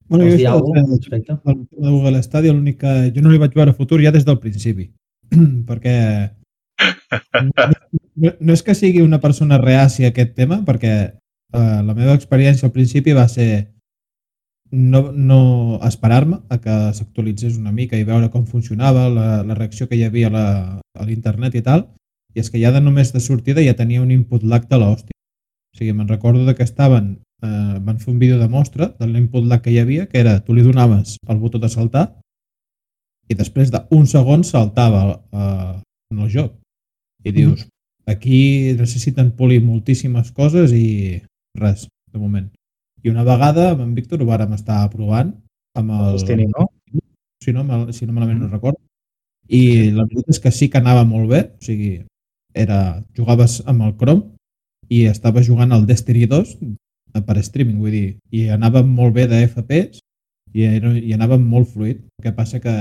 Bueno, jo alguna cosa al Google Stadia, l'únic que jo no li vaig veure futur ja des del principi, perquè no, no, és que sigui una persona reàcia a aquest tema, perquè eh, la meva experiència al principi va ser no, no esperar-me a que s'actualitzés una mica i veure com funcionava, la, la reacció que hi havia a la- a l'internet i tal, i és que ja de només de sortida ja tenia un input lag de l'hòstia. O sigui, me'n recordo de que estaven, eh, van fer un vídeo de mostra de l'input lag que hi havia, que era, tu li donaves el botó de saltar i després d'un segon saltava eh, en el joc. I dius, aquí necessiten polir moltíssimes coses i res, de moment. I una vegada amb en Víctor ho vàrem estar provant amb el... Destiny, no? si no, mal- si no malament no recordo. I la veritat és que sí que anava molt bé, o sigui, era, jugaves amb el Chrome i estaves jugant al Destiny 2 per streaming, vull dir, i anava molt bé de FPS i, era, i anava molt fluid. El que passa que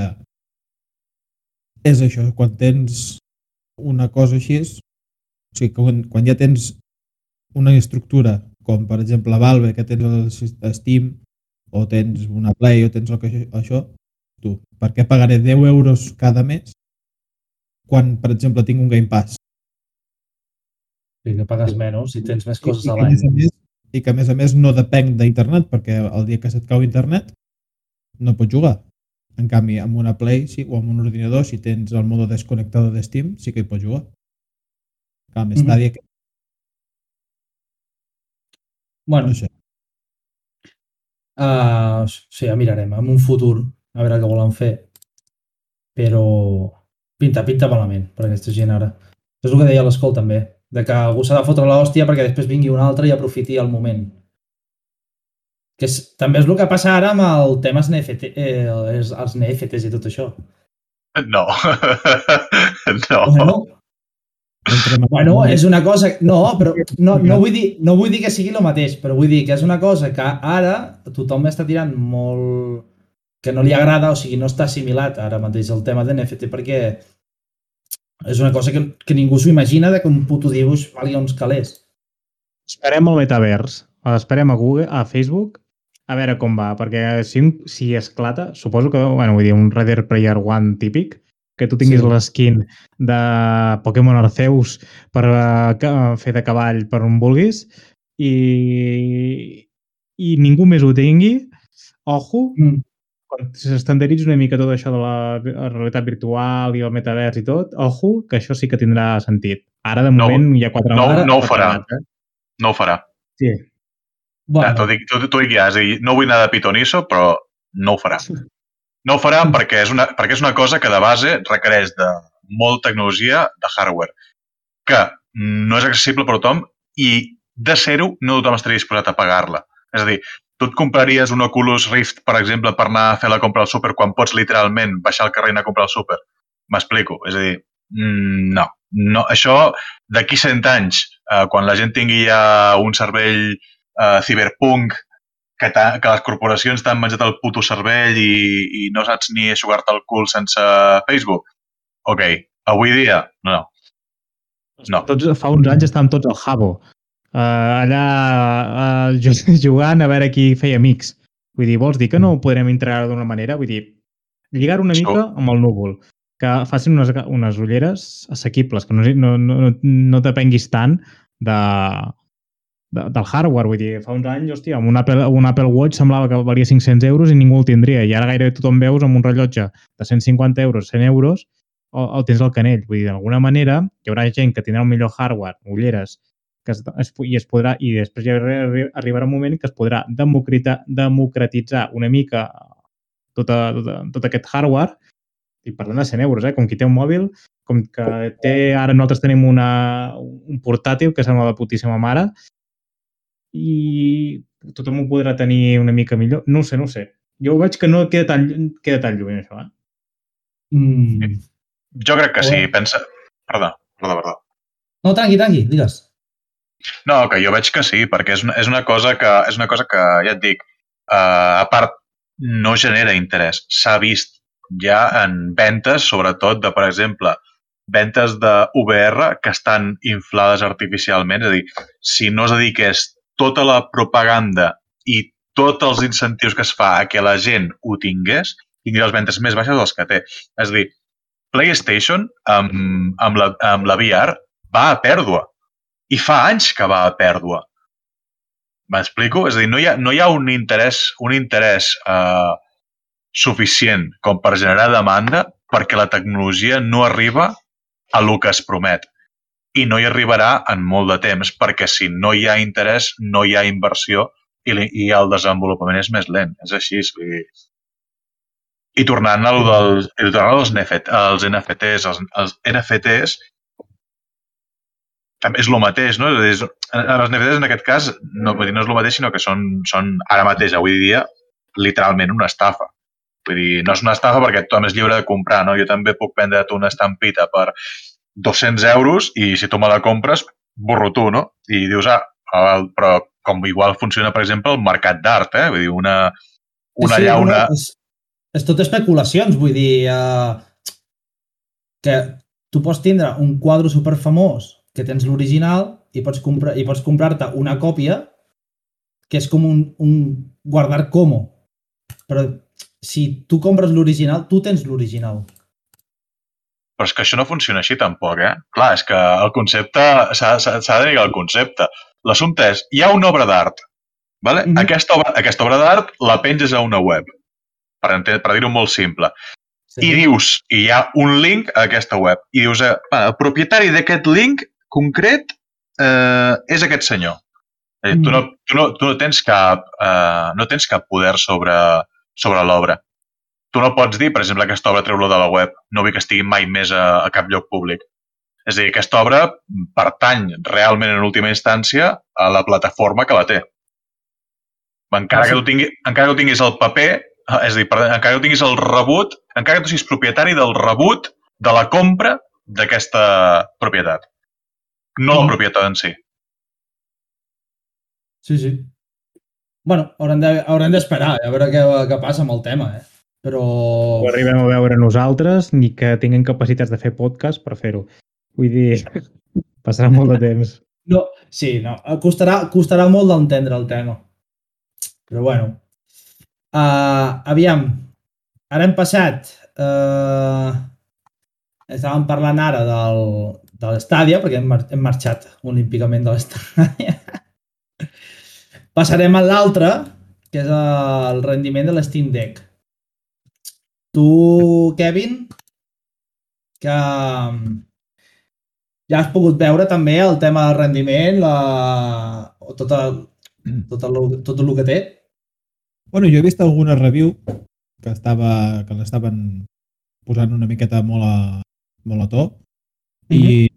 és això, quan tens una cosa així, o sigui, quan, quan ja tens una estructura, com per exemple Valve, que tens el Steam, o tens una Play, o tens el que, això, tu, per què pagaré 10 euros cada mes quan, per exemple, tinc un Game Pass? Sí, que pagues menys si tens més coses I, que, a l'any. I que, a més a més, no depenc d'internet, perquè el dia que se't cau internet no pots jugar. En canvi, amb una Play sí, o amb un ordinador, si tens el mode desconnectado de Steam, sí que hi pots jugar. Clar, amb Mhm. Stadia, que Bueno, no sé. uh, sí, ja mirarem en un futur a veure què volen fer. Però pinta, pinta malament per aquesta gent ara. És el que deia l'escol també, de que algú s'ha de fotre l'hòstia perquè després vingui un altre i aprofiti el moment. Que és, també és el que passa ara amb el tema NFT, eh, els, els NFTs i tot això. No. no. Bueno, Bueno, és una cosa... No, però no, no, vull dir, no vull dir que sigui el mateix, però vull dir que és una cosa que ara tothom està tirant molt... que no li agrada, o sigui, no està assimilat ara mateix el tema de NFT perquè és una cosa que, que ningú s'ho imagina de que un puto dibuix valgui uns calés. Esperem el metavers. Esperem a Google, a Facebook, a veure com va, perquè si, si esclata, suposo que, bueno, vull dir, un Reader Player One típic, que tu tinguis Sí. l'esquin de Pokémon Arceus per uh, fer de cavall per on vulguis i, i ningú més ho tingui, ojo, Mm. quan s'estandaritzi una mica tot això de la, realitat virtual i el metavers i tot, ojo, que això sí que tindrà sentit. Ara, de No, moment, hi ha quatre no- no ho farà. Eh? No ho farà. Sí. Bueno. Bueno, T'ho dic, t'ho- dic ja, és a dir, no vull anar de pitonisso, però no ho farà. No ho farà perquè és una, perquè és una cosa que de base requereix de, molta tecnologia de hardware que no és accessible per tothom i de ser-ho no tothom estaria disposat a pagar-la. És a dir, tu et compraries un Oculus Rift, per exemple, per anar a fer la compra al súper quan pots literalment baixar al carrer i anar a comprar al súper? M'explico. És a dir, mm, no. no. Això, d'aquí 100 anys, eh, quan la gent tingui ja un cervell eh, ciberpunk que, que les corporacions t'han menjat el puto cervell i, i no saps ni aixugar-te el cul sense Facebook. Ok, avui dia, no. No. Tots, fa uns anys estàvem tots al Jabo, uh, allà uh, jugant a veure qui feia amics. Vull dir, vols dir que no ho podrem integrar d'una manera? Vull dir, lligar una mica amb el núvol, que facin unes, unes ulleres assequibles, que no, no, no, no depenguis tant de, de, del hardware. Vull dir, fa uns anys, hòstia, amb un Apple, un Apple Watch semblava que valia 500 euros i ningú el tindria. I ara gairebé tothom veus amb un rellotge de 150 euros, 100 euros, o, el tens al canell. Vull dir, d'alguna manera hi haurà gent que tindrà un millor hardware, ulleres, que es, es, i es podrà, i després ja arribarà un moment que es podrà democratitzar una mica tota, tota, tot aquest hardware i parlant de 100 euros, eh? com qui té un mòbil, com que té, ara nosaltres tenim una, un portàtil que sembla la putíssima mare i tothom ho podrà tenir una mica millor. No sé, no sé. Jo veig que no queda tan, queda tan lluny, això, eh? Mm. Jo crec que sí. Pensa... Perdó, perdó, perdó. No, tranqui, tranqui, digues. No, que jo veig que sí, perquè és una, és una, cosa, que, és una cosa que, ja et dic, uh, a part, no genera interès. S'ha vist ja en ventes, sobretot de, per exemple, ventes de VR que estan inflades artificialment. És a dir, si no es dediqués tota la propaganda i tots els incentius que es fa a que la gent ho tingués, tindria les ventes més baixes dels que té. És a dir, PlayStation amb, amb, la, amb la VR va a pèrdua. I fa anys que va a pèrdua. M'explico? És a dir, no hi ha, no hi ha un interès, un interès eh, suficient com per generar demanda perquè la tecnologia no arriba a lo que es promet i no hi arribarà en molt de temps, perquè si no hi ha interès, no hi ha inversió i, i el desenvolupament és més lent. És així. Vull dir. I tornant a dels, tornant als, NFT, als NFTs, els, els NFTs també és el mateix, no? És, els NFTs en aquest cas no, vull dir, no és el mateix, sinó que són, són ara mateix, avui dia, literalment una estafa. Vull dir, no és una estafa perquè tothom és lliure de comprar, no? Jo també puc vendre't una estampita per 200 euros i si tu me la compres, borro tu, no? I dius, ah, però com igual funciona, per exemple, el mercat d'art, eh? Vull dir, una, una sí, llauna... És, és tot especulacions, vull dir, uh, que tu pots tindre un quadre superfamós que tens l'original i pots comprar i pots comprar-te una còpia que és com un, un guardar como. Però si tu compres l'original, tu tens l'original. Però és que això no funciona així tampoc, eh? Clar, és que el concepte... S'ha de negar el concepte. L'assumpte és, hi ha una obra d'art, vale? Mm -hmm. aquesta, obra, aquesta obra d'art la penges a una web, per, per dir-ho molt simple. Sí. I dius, i hi ha un link a aquesta web, i dius, eh, el propietari d'aquest link concret eh, és aquest senyor. Eh, mm -hmm. tu, no, tu, no, tu no tens cap, eh, no tens cap poder sobre, sobre l'obra tu no pots dir, per exemple, que aquesta obra treu-la de la web. No vull que estigui mai més a, a cap lloc públic. És a dir, aquesta obra pertany realment en última instància a la plataforma que la té. Encara que tu, tingui, encara que tu tinguis el paper, és a dir, encara que tu tinguis el rebut, encara que tu siguis propietari del rebut de la compra d'aquesta propietat. No la mm. propietat en si. Sí, sí. bueno, haurem d'esperar de, a veure què, què passa amb el tema, eh? Però... No arribem a veure nosaltres ni que tinguem capacitats de fer podcast per fer-ho. Vull dir, passarà molt de temps. No, sí, no, costarà, costarà molt d'entendre el tema. Però bueno, uh, aviam, ara hem passat, uh, estàvem parlant ara del, de l'estàdia, perquè hem, mar hem marxat olímpicament de l'estàdia. Passarem a l'altre, que és el rendiment de l'Steam Deck. Tu, Kevin, que mm, ja has pogut veure també el tema del rendiment, la... o tot, el, tot, el, tot el que té? Bueno, jo he vist alguna review que estava que l'estaven posant una miqueta molt a, molt a to. I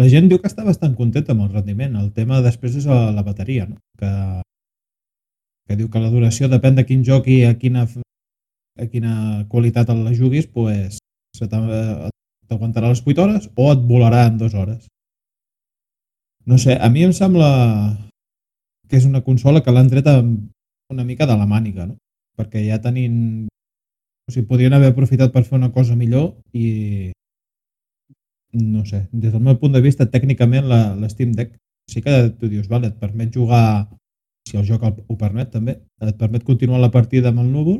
la gent diu que està bastant contenta amb el rendiment. El tema després és la, la bateria, no? que, que diu que la duració depèn de quin joc i a quina, a quina qualitat la juguis, pues, t'aguantarà les 8 hores o et volarà en 2 hores. No sé, a mi em sembla que és una consola que l'han tret una mica de la màniga, no? Perquè ja tenint... O sigui, podrien haver aprofitat per fer una cosa millor i... No sé, des del meu punt de vista, tècnicament la, Deck sí que tu dius, vale, et permet jugar, si el joc ho permet també, et permet continuar la partida amb el núvol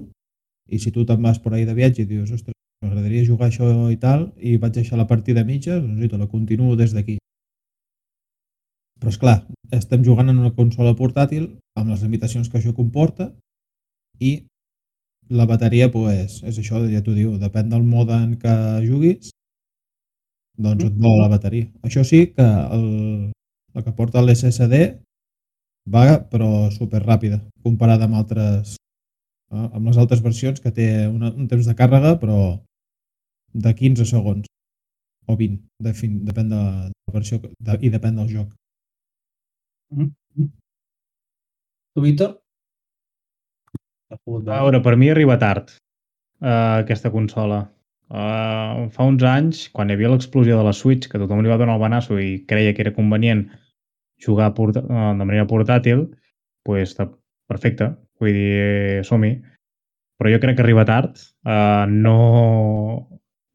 i si tu te'n vas per ahí de viatge i dius, ostres, m'agradaria jugar això i tal, i vaig deixar la partida a mitges, doncs i te la continuo des d'aquí. Però és clar, estem jugant en una consola portàtil amb les limitacions que això comporta i la bateria, pues, és això, ja t'ho diu, depèn del mode en què juguis, doncs et vola la bateria. Això sí que el, la que porta l'SSD va, però super ràpida, comparada amb altres amb les altres versions que té una, un temps de càrrega, però de 15 segons o 20, de fin, depèn de, la versió de, i depèn del joc. Tu, Víctor? Has pogut A veure? per mi arriba tard uh, aquesta consola. Uh, fa uns anys, quan hi havia l'explosió de la Switch, que tothom li va donar el banasso i creia que era convenient jugar porta uh, de manera portàtil, pues, perfecte. Vull dir, som-hi. Però jo crec que arriba tard. Uh, no...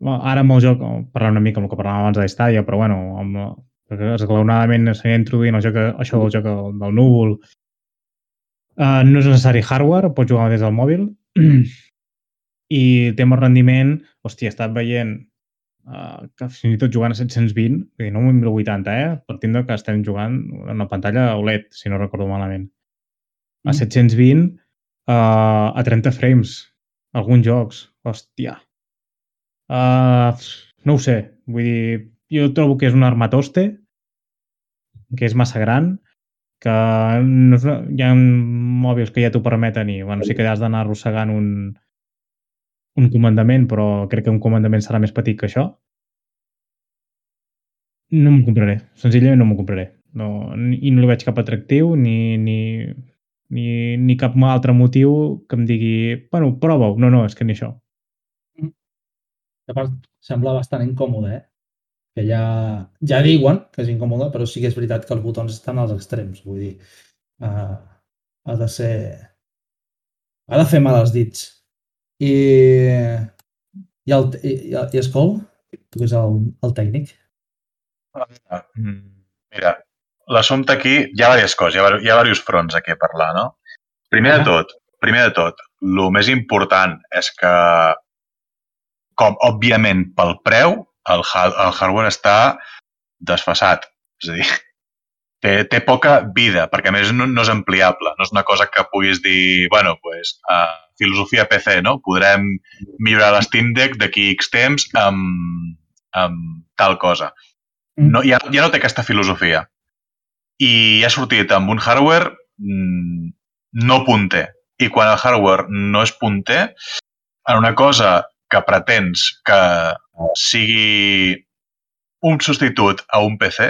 Bueno, ara amb el joc, parlant una mica amb el que parlàvem abans de però bueno, amb, la- esglaonadament s'anirà introduint el joc, això del joc del núvol, Uh, no és necessari hardware, pots jugar des del mòbil. I tema rendiment, hòstia, he estat veient uh, que fins i tot jugant a 720, vull dir, no a 1080, eh? Partint que estem jugant una pantalla OLED, si no recordo malament. A Mm. 720, uh, a 30 frames, alguns jocs, hòstia. Uh, no ho sé, vull dir, jo trobo que és un armatoste, que és massa gran, que no és una, hi ha mòbils que ja t'ho permeten i bueno, sí que has d'anar arrossegant un, un comandament, però crec que un comandament serà més petit que això. No m'ho compraré. Senzillament no m'ho compraré. No, I no li veig cap atractiu ni, ni, ni, ni cap altre motiu que em digui bueno, prova-ho. No, no, és que ni això. A part, sembla bastant incòmode, eh? Que ja, ja diuen que és incòmode, però sí que és veritat que els botons estan als extrems. Vull dir, uh, ha de ser... Ha de fer mal als dits. I... I, el, i, i, i Escol, tu que és el, el tècnic. Mm. Mira, l'assumpte aquí, hi ha diverses coses, hi ha, hi ha diversos fronts aquí a parlar, no? Primer de Ah. tot, primer de tot, el més important és que, com, òbviament, pel preu, el, el hardware està desfasat. És a dir, té, té poca vida, perquè a més no, no és ampliable. No és una cosa que puguis dir, bueno, pues, uh, filosofia PC, no? Podrem millorar la Steam Deck d'aquí X temps amb, amb tal cosa. No, ja, ja no té aquesta filosofia. I ha sortit amb un hardware mm, no punter. I quan el hardware no és punter, en una cosa que pretens que sigui un substitut a un PC,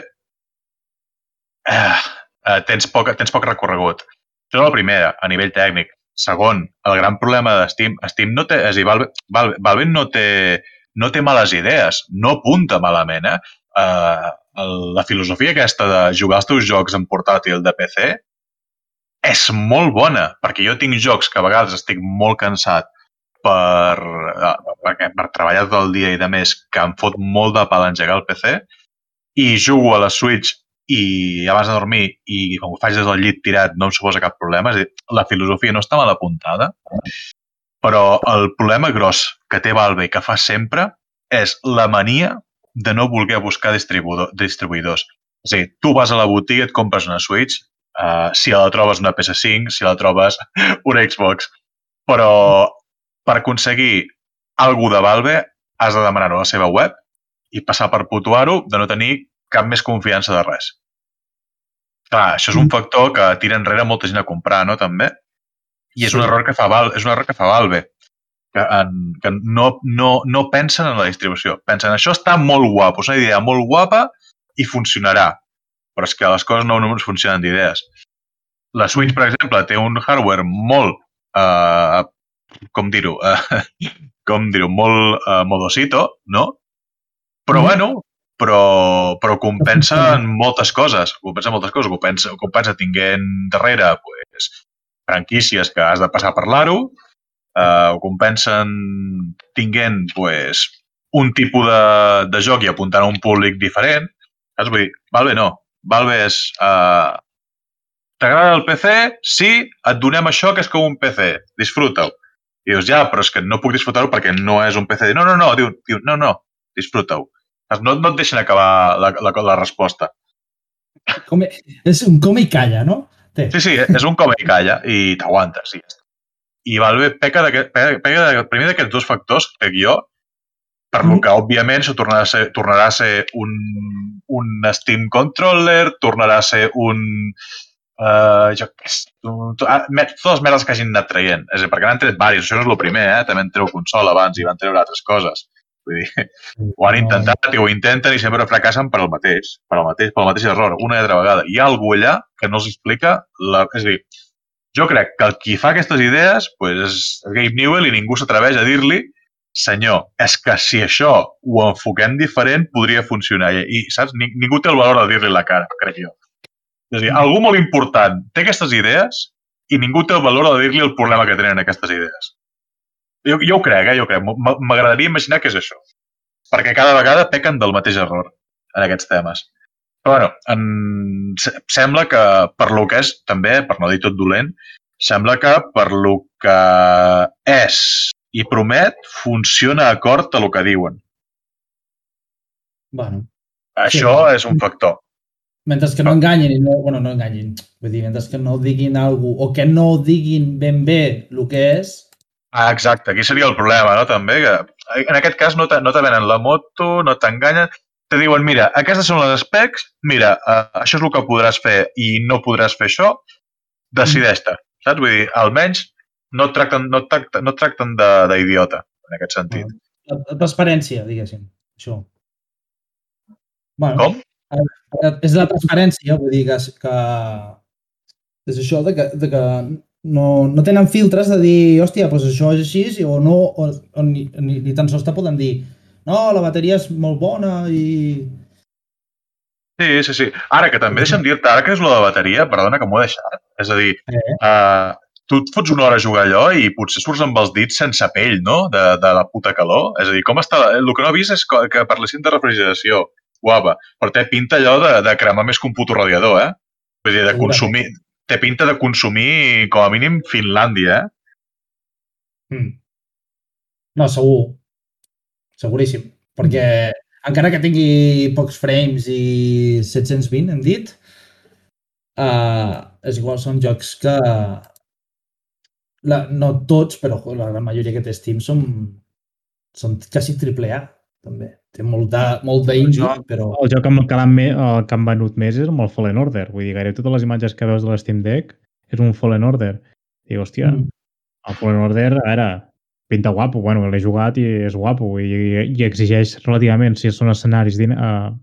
eh, eh, tens, poc, tens poc recorregut. Això és la primera, a nivell tècnic. Segon, el gran problema de Steam, Steam no té, és a dir, Valve, Valve, Valve no, té, no té males idees, no apunta malament, eh? Uh, el, la filosofia aquesta de jugar els teus jocs en portàtil de PC és molt bona, perquè jo tinc jocs que a vegades estic molt cansat per, uh, perquè, per treballar tot el dia i de més que em fot molt de pal engegar el PC i jugo a la Switch i abans de dormir i com ho faig des del llit tirat no em suposa cap problema. És a dir, la filosofia no està mal apuntada, però el problema gros que té Valve i que fa sempre és la mania de no voler buscar distribuïdor, distribuïdors. És a dir, tu vas a la botiga, et compres una Switch, uh, si la trobes una PS5, si la trobes una Xbox, però per aconseguir alguna de Valve has de demanar-ho a la seva web i passar per putuar-ho de no tenir cap més confiança de res. Clar, això és un factor que tira enrere molta gent a comprar, no, també? I és un error que fa, Val, és un error que fa Valve. Que, en, que no, no, no pensen en la distribució. Pensen, això està molt guapo, és una idea molt guapa i funcionarà. Però és que les coses no només funcionen d'idees. La Switch, per exemple, té un hardware molt, eh, com dir-ho, eh, com dir-ho, molt eh, modosito, no? Però, Mhm. bueno, però, però compensa en moltes coses. Compensa en moltes coses. Compensa, compensa tinguent darrere pues, franquícies que has de passar per l'aro, eh, ho compensen tinguent pues, un tipus de, de joc i apuntant a un públic diferent. Saps? Vull dir, Valve no. Valve és... Eh, T'agrada el PC? Sí, et donem això que és com un PC. Disfruta-ho. I dius, ja, però és que no puc disfrutar-ho perquè no és un PC. No, no, no, diu, diu no, no, disfruta-ho. No, no et deixen acabar la, la, la resposta. Com, és un com i calla, no? Té. Sí, sí, és un com i calla i t'aguantes. Sí. I Valve peca, peca, peca de, primer d'aquests dos factors, crec jo, per lo Mhm. que, òbviament, això tornarà a ser, tornarà a ser un, un Steam Controller, tornarà a ser un... Uh, jo què sé, un, ah, totes les merdes que hagin anat traient. És a dir, perquè n'han tret diversos. Això no és el primer, eh? També en treu consola abans i van treure altres coses. Vull dir, ho han intentat i ho intenten i sempre fracassen per al mateix, per al mateix, per al mateix error, una i altra vegada. Hi ha algú allà que no els explica... La... És a dir, jo crec que el qui fa aquestes idees pues, és Gabe Newell i ningú s'atreveix a dir-li senyor, és que si això ho enfoquem diferent podria funcionar. I, i saps? Ni, ningú té el valor de dir-li la cara, crec jo. És a dir, algú molt important té aquestes idees i ningú té el valor de dir-li el problema que tenen aquestes idees. Jo, jo ho crec, eh? Jo crec. M'agradaria imaginar que és això. Perquè cada vegada pequen del mateix error en aquests temes. Però, bueno, en... se- sembla que per lo que és, també, per no dir tot dolent, sembla que per lo que és i promet, funciona acord a lo que diuen. Bueno, Això és un factor. mentre que no enganyin i no, bueno, no enganyin, vull dir, mentre que no diguin alguna o que no diguin ben bé el que és, Ah, exacte, aquí seria el problema, no? També que en aquest cas no te, no te venen la moto, no t'enganyen, te diuen, mira, aquestes són les specs, mira, uh, això és el que podràs fer i no podràs fer això, decideix-te, saps? Vull dir, almenys no et tracten, no et tracten, no et tracten de- d'idiota, en aquest sentit. transparència, diguéssim, això. Bueno, Com? és la transparència, vull dir que, que és això de que, de que no, no tenen filtres de dir, hòstia, doncs això és així, o no, o, o ni, ni, ni tan sols te poden dir no, la bateria és molt bona i... Sí, sí, sí. Ara, que també deixa'm dir-te, ara que és lo de bateria, perdona que m'ho he deixat. És a dir, Eh? uh, tu et fots una hora a jugar allò i potser surts amb els dits sense pell, no?, de, de la puta calor. És a dir, com està... El que no he vist és que per la cinta de refrigeració, guapa, però té pinta allò de, de cremar més que un puto radiador, eh? Vull dir, de consumir... Té pinta de consumir, com a mínim, Finlàndia, eh? Mm. No, segur. Seguríssim. Perquè encara que tingui pocs frames i 720, hem dit, uh, és igual, són jocs que la, no tots, però la gran majoria que té Steam són, són quasi triple A, també. Té molt de, molt d'indie, Jo- però... El joc amb el que, me- el que han venut més és amb el Fallen Order. Vull dir, gairebé totes les imatges que veus de l'Steam Deck és un Fallen Order. I, hòstia, Mm. el Fallen Order, a veure, pinta guapo. Bueno, l'he jugat i és guapo. I, i exigeix relativament, si són escenaris din- uh,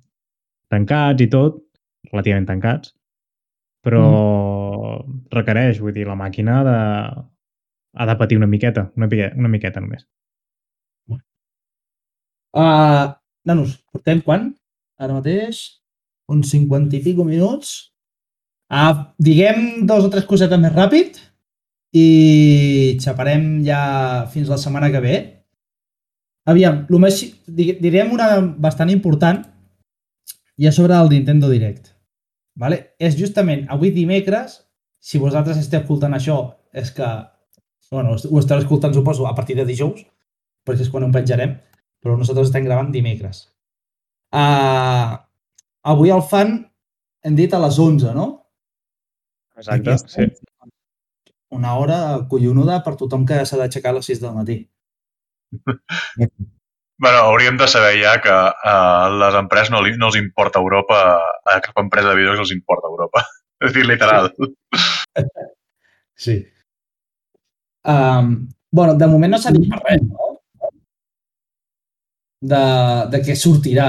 tancats i tot, relativament tancats, però requereix, vull dir, la màquina de, ha de patir una miqueta, una, una miqueta només. Uh, nanos, portem quan? Ara mateix? Uns 50 i pico minuts. Uh, diguem dos o tres cosetes més ràpid i xaparem ja fins la setmana que ve. Aviam, el més, di- direm una bastant important i és sobre el Nintendo Direct. Vale? És justament avui dimecres, si vosaltres esteu escoltant això, és que bueno, ho esteu escoltant, suposo, a partir de dijous, perquè és quan ho penjarem, però nosaltres estem gravant dimecres. Uh, avui el fan, hem dit a les 11, no? Exacte, sí. Una hora collonuda per tothom que s'ha d'aixecar a les 6 del matí. Bueno, hauríem de saber ja que a les empreses no, li, no els importa Europa, a cap empresa de videojocs els importa Europa. És dir, literal. Sí. Um, Bueno, de moment no s'ha dit res, no? De, de què sortirà.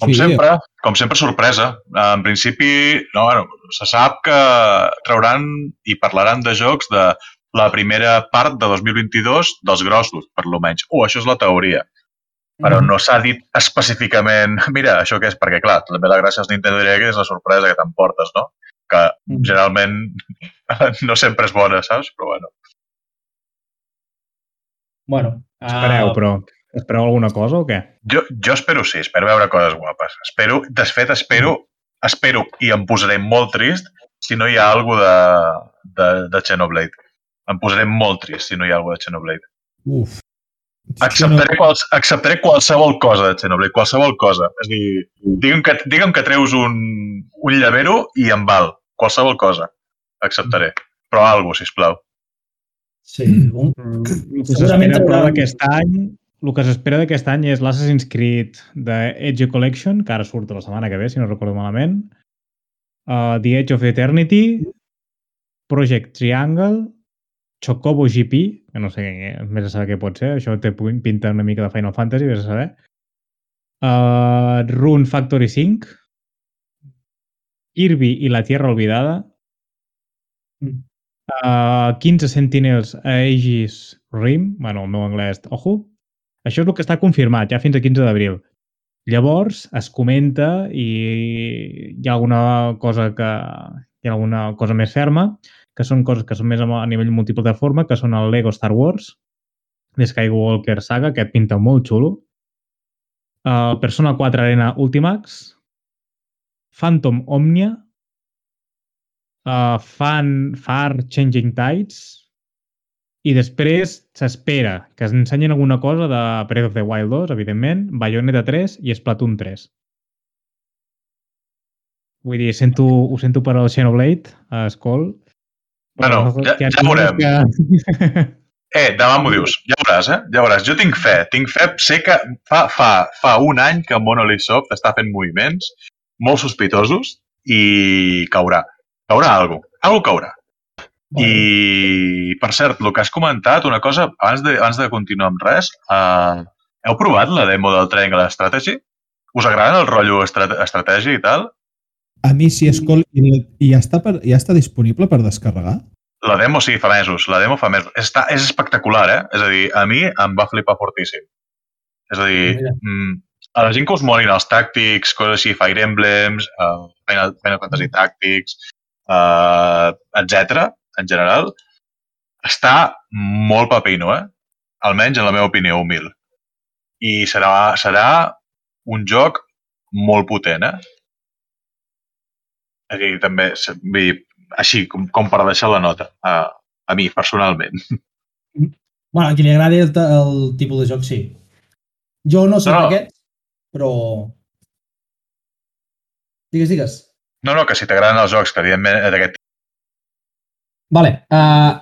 Com Sí, sempre, com sempre, sorpresa. En principi, no, bueno, se sap que trauran i parlaran de jocs de la primera part de 2022 dels grossos, per lo menys. O això és la teoria. Però no s'ha dit específicament, mira, això què és? Perquè, clar, també la gràcia és Nintendo Direct és la sorpresa que t'emportes, no? Que Mm. generalment no sempre és bona, saps? Però bueno. Bueno, Espereu, ah, però espereu alguna cosa o què? Jo, jo espero sí, espero veure coses guapes. Espero, de fet, espero, espero i em posaré molt trist si no hi ha alguna de, de, de Xenoblade. Em posaré molt trist si no hi ha alguna de Xenoblade. Uf. Acceptaré, quals, acceptaré qualsevol cosa de Xenoblade, qualsevol cosa. És a dir, digue'm que, digue'm que treus un, un llavero i em val. Qualsevol cosa. Acceptaré. Però algo, sisplau. sí, un, que Segurament trauran- d'aquest any el que s'espera d'aquest any és l'Assassin's Creed de Edge Collection, que ara surt la setmana que ve, si no recordo malament, uh, The Edge of Eternity, Project Triangle, Chocobo GP, que no sé més a saber què pot ser, això té pinta una mica de Final Fantasy, vés a saber, uh, Rune Factory 5, Kirby i la Tierra Olvidada, uh, 15 Sentinels a Aegis Rim, bueno, el meu anglès, ojo, això és el que està confirmat, ja fins a 15 d'abril. Llavors, es comenta i hi ha alguna cosa que hi ha alguna cosa més ferma, que són coses que són més a nivell multiplataforma, que són el Lego Star Wars, de Skywalker Saga, que et pinta molt xulo, el Persona 4 Arena Ultimax, Phantom Omnia, uh, Fan, Far Changing Tides, i després s'espera que ens ensenyin alguna cosa de Breath of the Wild 2, evidentment, Bayonetta 3 i Splatoon 3. Vull dir, sento, ho sento per al Xenoblade, a Skull. Bueno, ja- ja veurem. Que... Eh, demà m'ho dius. Ja veuràs, eh? Ja veuràs. Jo tinc fe. Tinc fe. Sé que fa, fa, fa un any que Monolith Soft està fent moviments molt sospitosos i caurà. Caurà algo. Algo caurà. I, per cert, el que has comentat, una cosa, abans de, abans de continuar amb res, uh, heu provat la demo del Triangle Strategy? Us agrada el rotllo estra estratègia i tal? A mi sí, Skull, i, i ja, està per, ja està disponible per descarregar? La demo sí, fa mesos. La demo fa mesos. Està, és espectacular, eh? És a dir, a mi em va flipar fortíssim. És a dir, Mira. mm, a la gent que us molin els tàctics, coses així, Fire Emblems, uh, Final, Final Fantasy Tactics, uh, etc en general, està molt pepino, eh? Almenys en la meva opinió humil. I serà, serà un joc molt potent, eh? És a dir, també, així, com, com per deixar la nota, a, a mi, personalment. bueno, a qui li agradi el, el tipus de joc, sí. Jo no soc No. d'aquest, però... Digues, digues. No, no, que si t'agraden els jocs, que evidentment d'aquest Vale. Uh,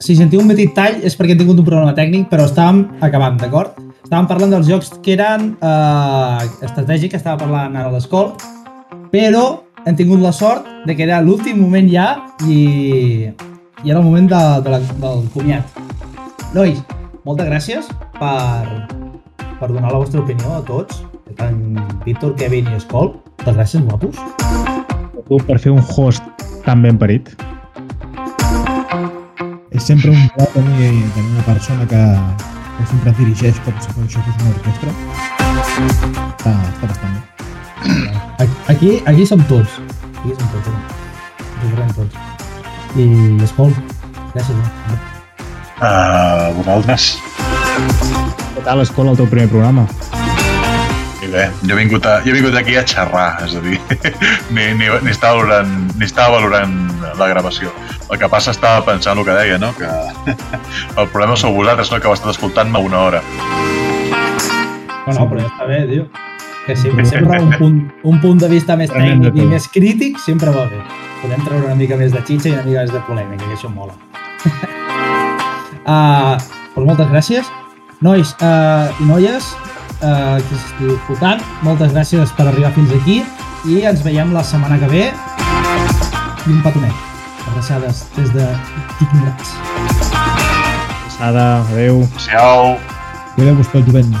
si sentiu un petit tall és perquè hem tingut un problema tècnic, però estàvem acabant, d'acord? Estàvem parlant dels jocs que eren uh, estratègics, que estava parlant ara a l'escola, però hem tingut la sort de que era l'últim moment ja i, i era el moment de, de la, del comiat. Nois, moltes gràcies per, per donar la vostra opinió a tots, tant Víctor, Kevin i Escol. Moltes gràcies, guapos. Per fer un host tan ben parit. És sempre un pla tenir, tenir una persona que, que sempre dirigeix com si fos, això fos una orquestra. Està, està bastant bé. Aquí, aquí som tots. Aquí som tots. Eh? Ens veurem tots. I Escol, gràcies. Eh? Uh, vosaltres? Què tal, Escola, el teu primer programa? I bé, jo he, vingut a, jo he vingut aquí a xerrar, és a dir, ni, ni, ni, estava valorant, ni estava valorant la gravació. El que passa estava pensant el que deia, no? Que el problema sou vosaltres, no? Que heu estat escoltant-me una hora. No, no, però ja està bé, tio. Que sempre, sempre un, punt, un punt de vista més tècnic i més crític sempre va bé. Podem treure una mica més de xitxa i una mica més de polèmica, que això mola. uh, doncs moltes gràcies. Nois uh, i noies, uh, que esteu escoltant, moltes gràcies per arribar fins aquí i ens veiem la setmana que ve i un petonet. Abraçades des de Ignorats. Ada, adeu. Adéu. Cuideu-vos pel jovent.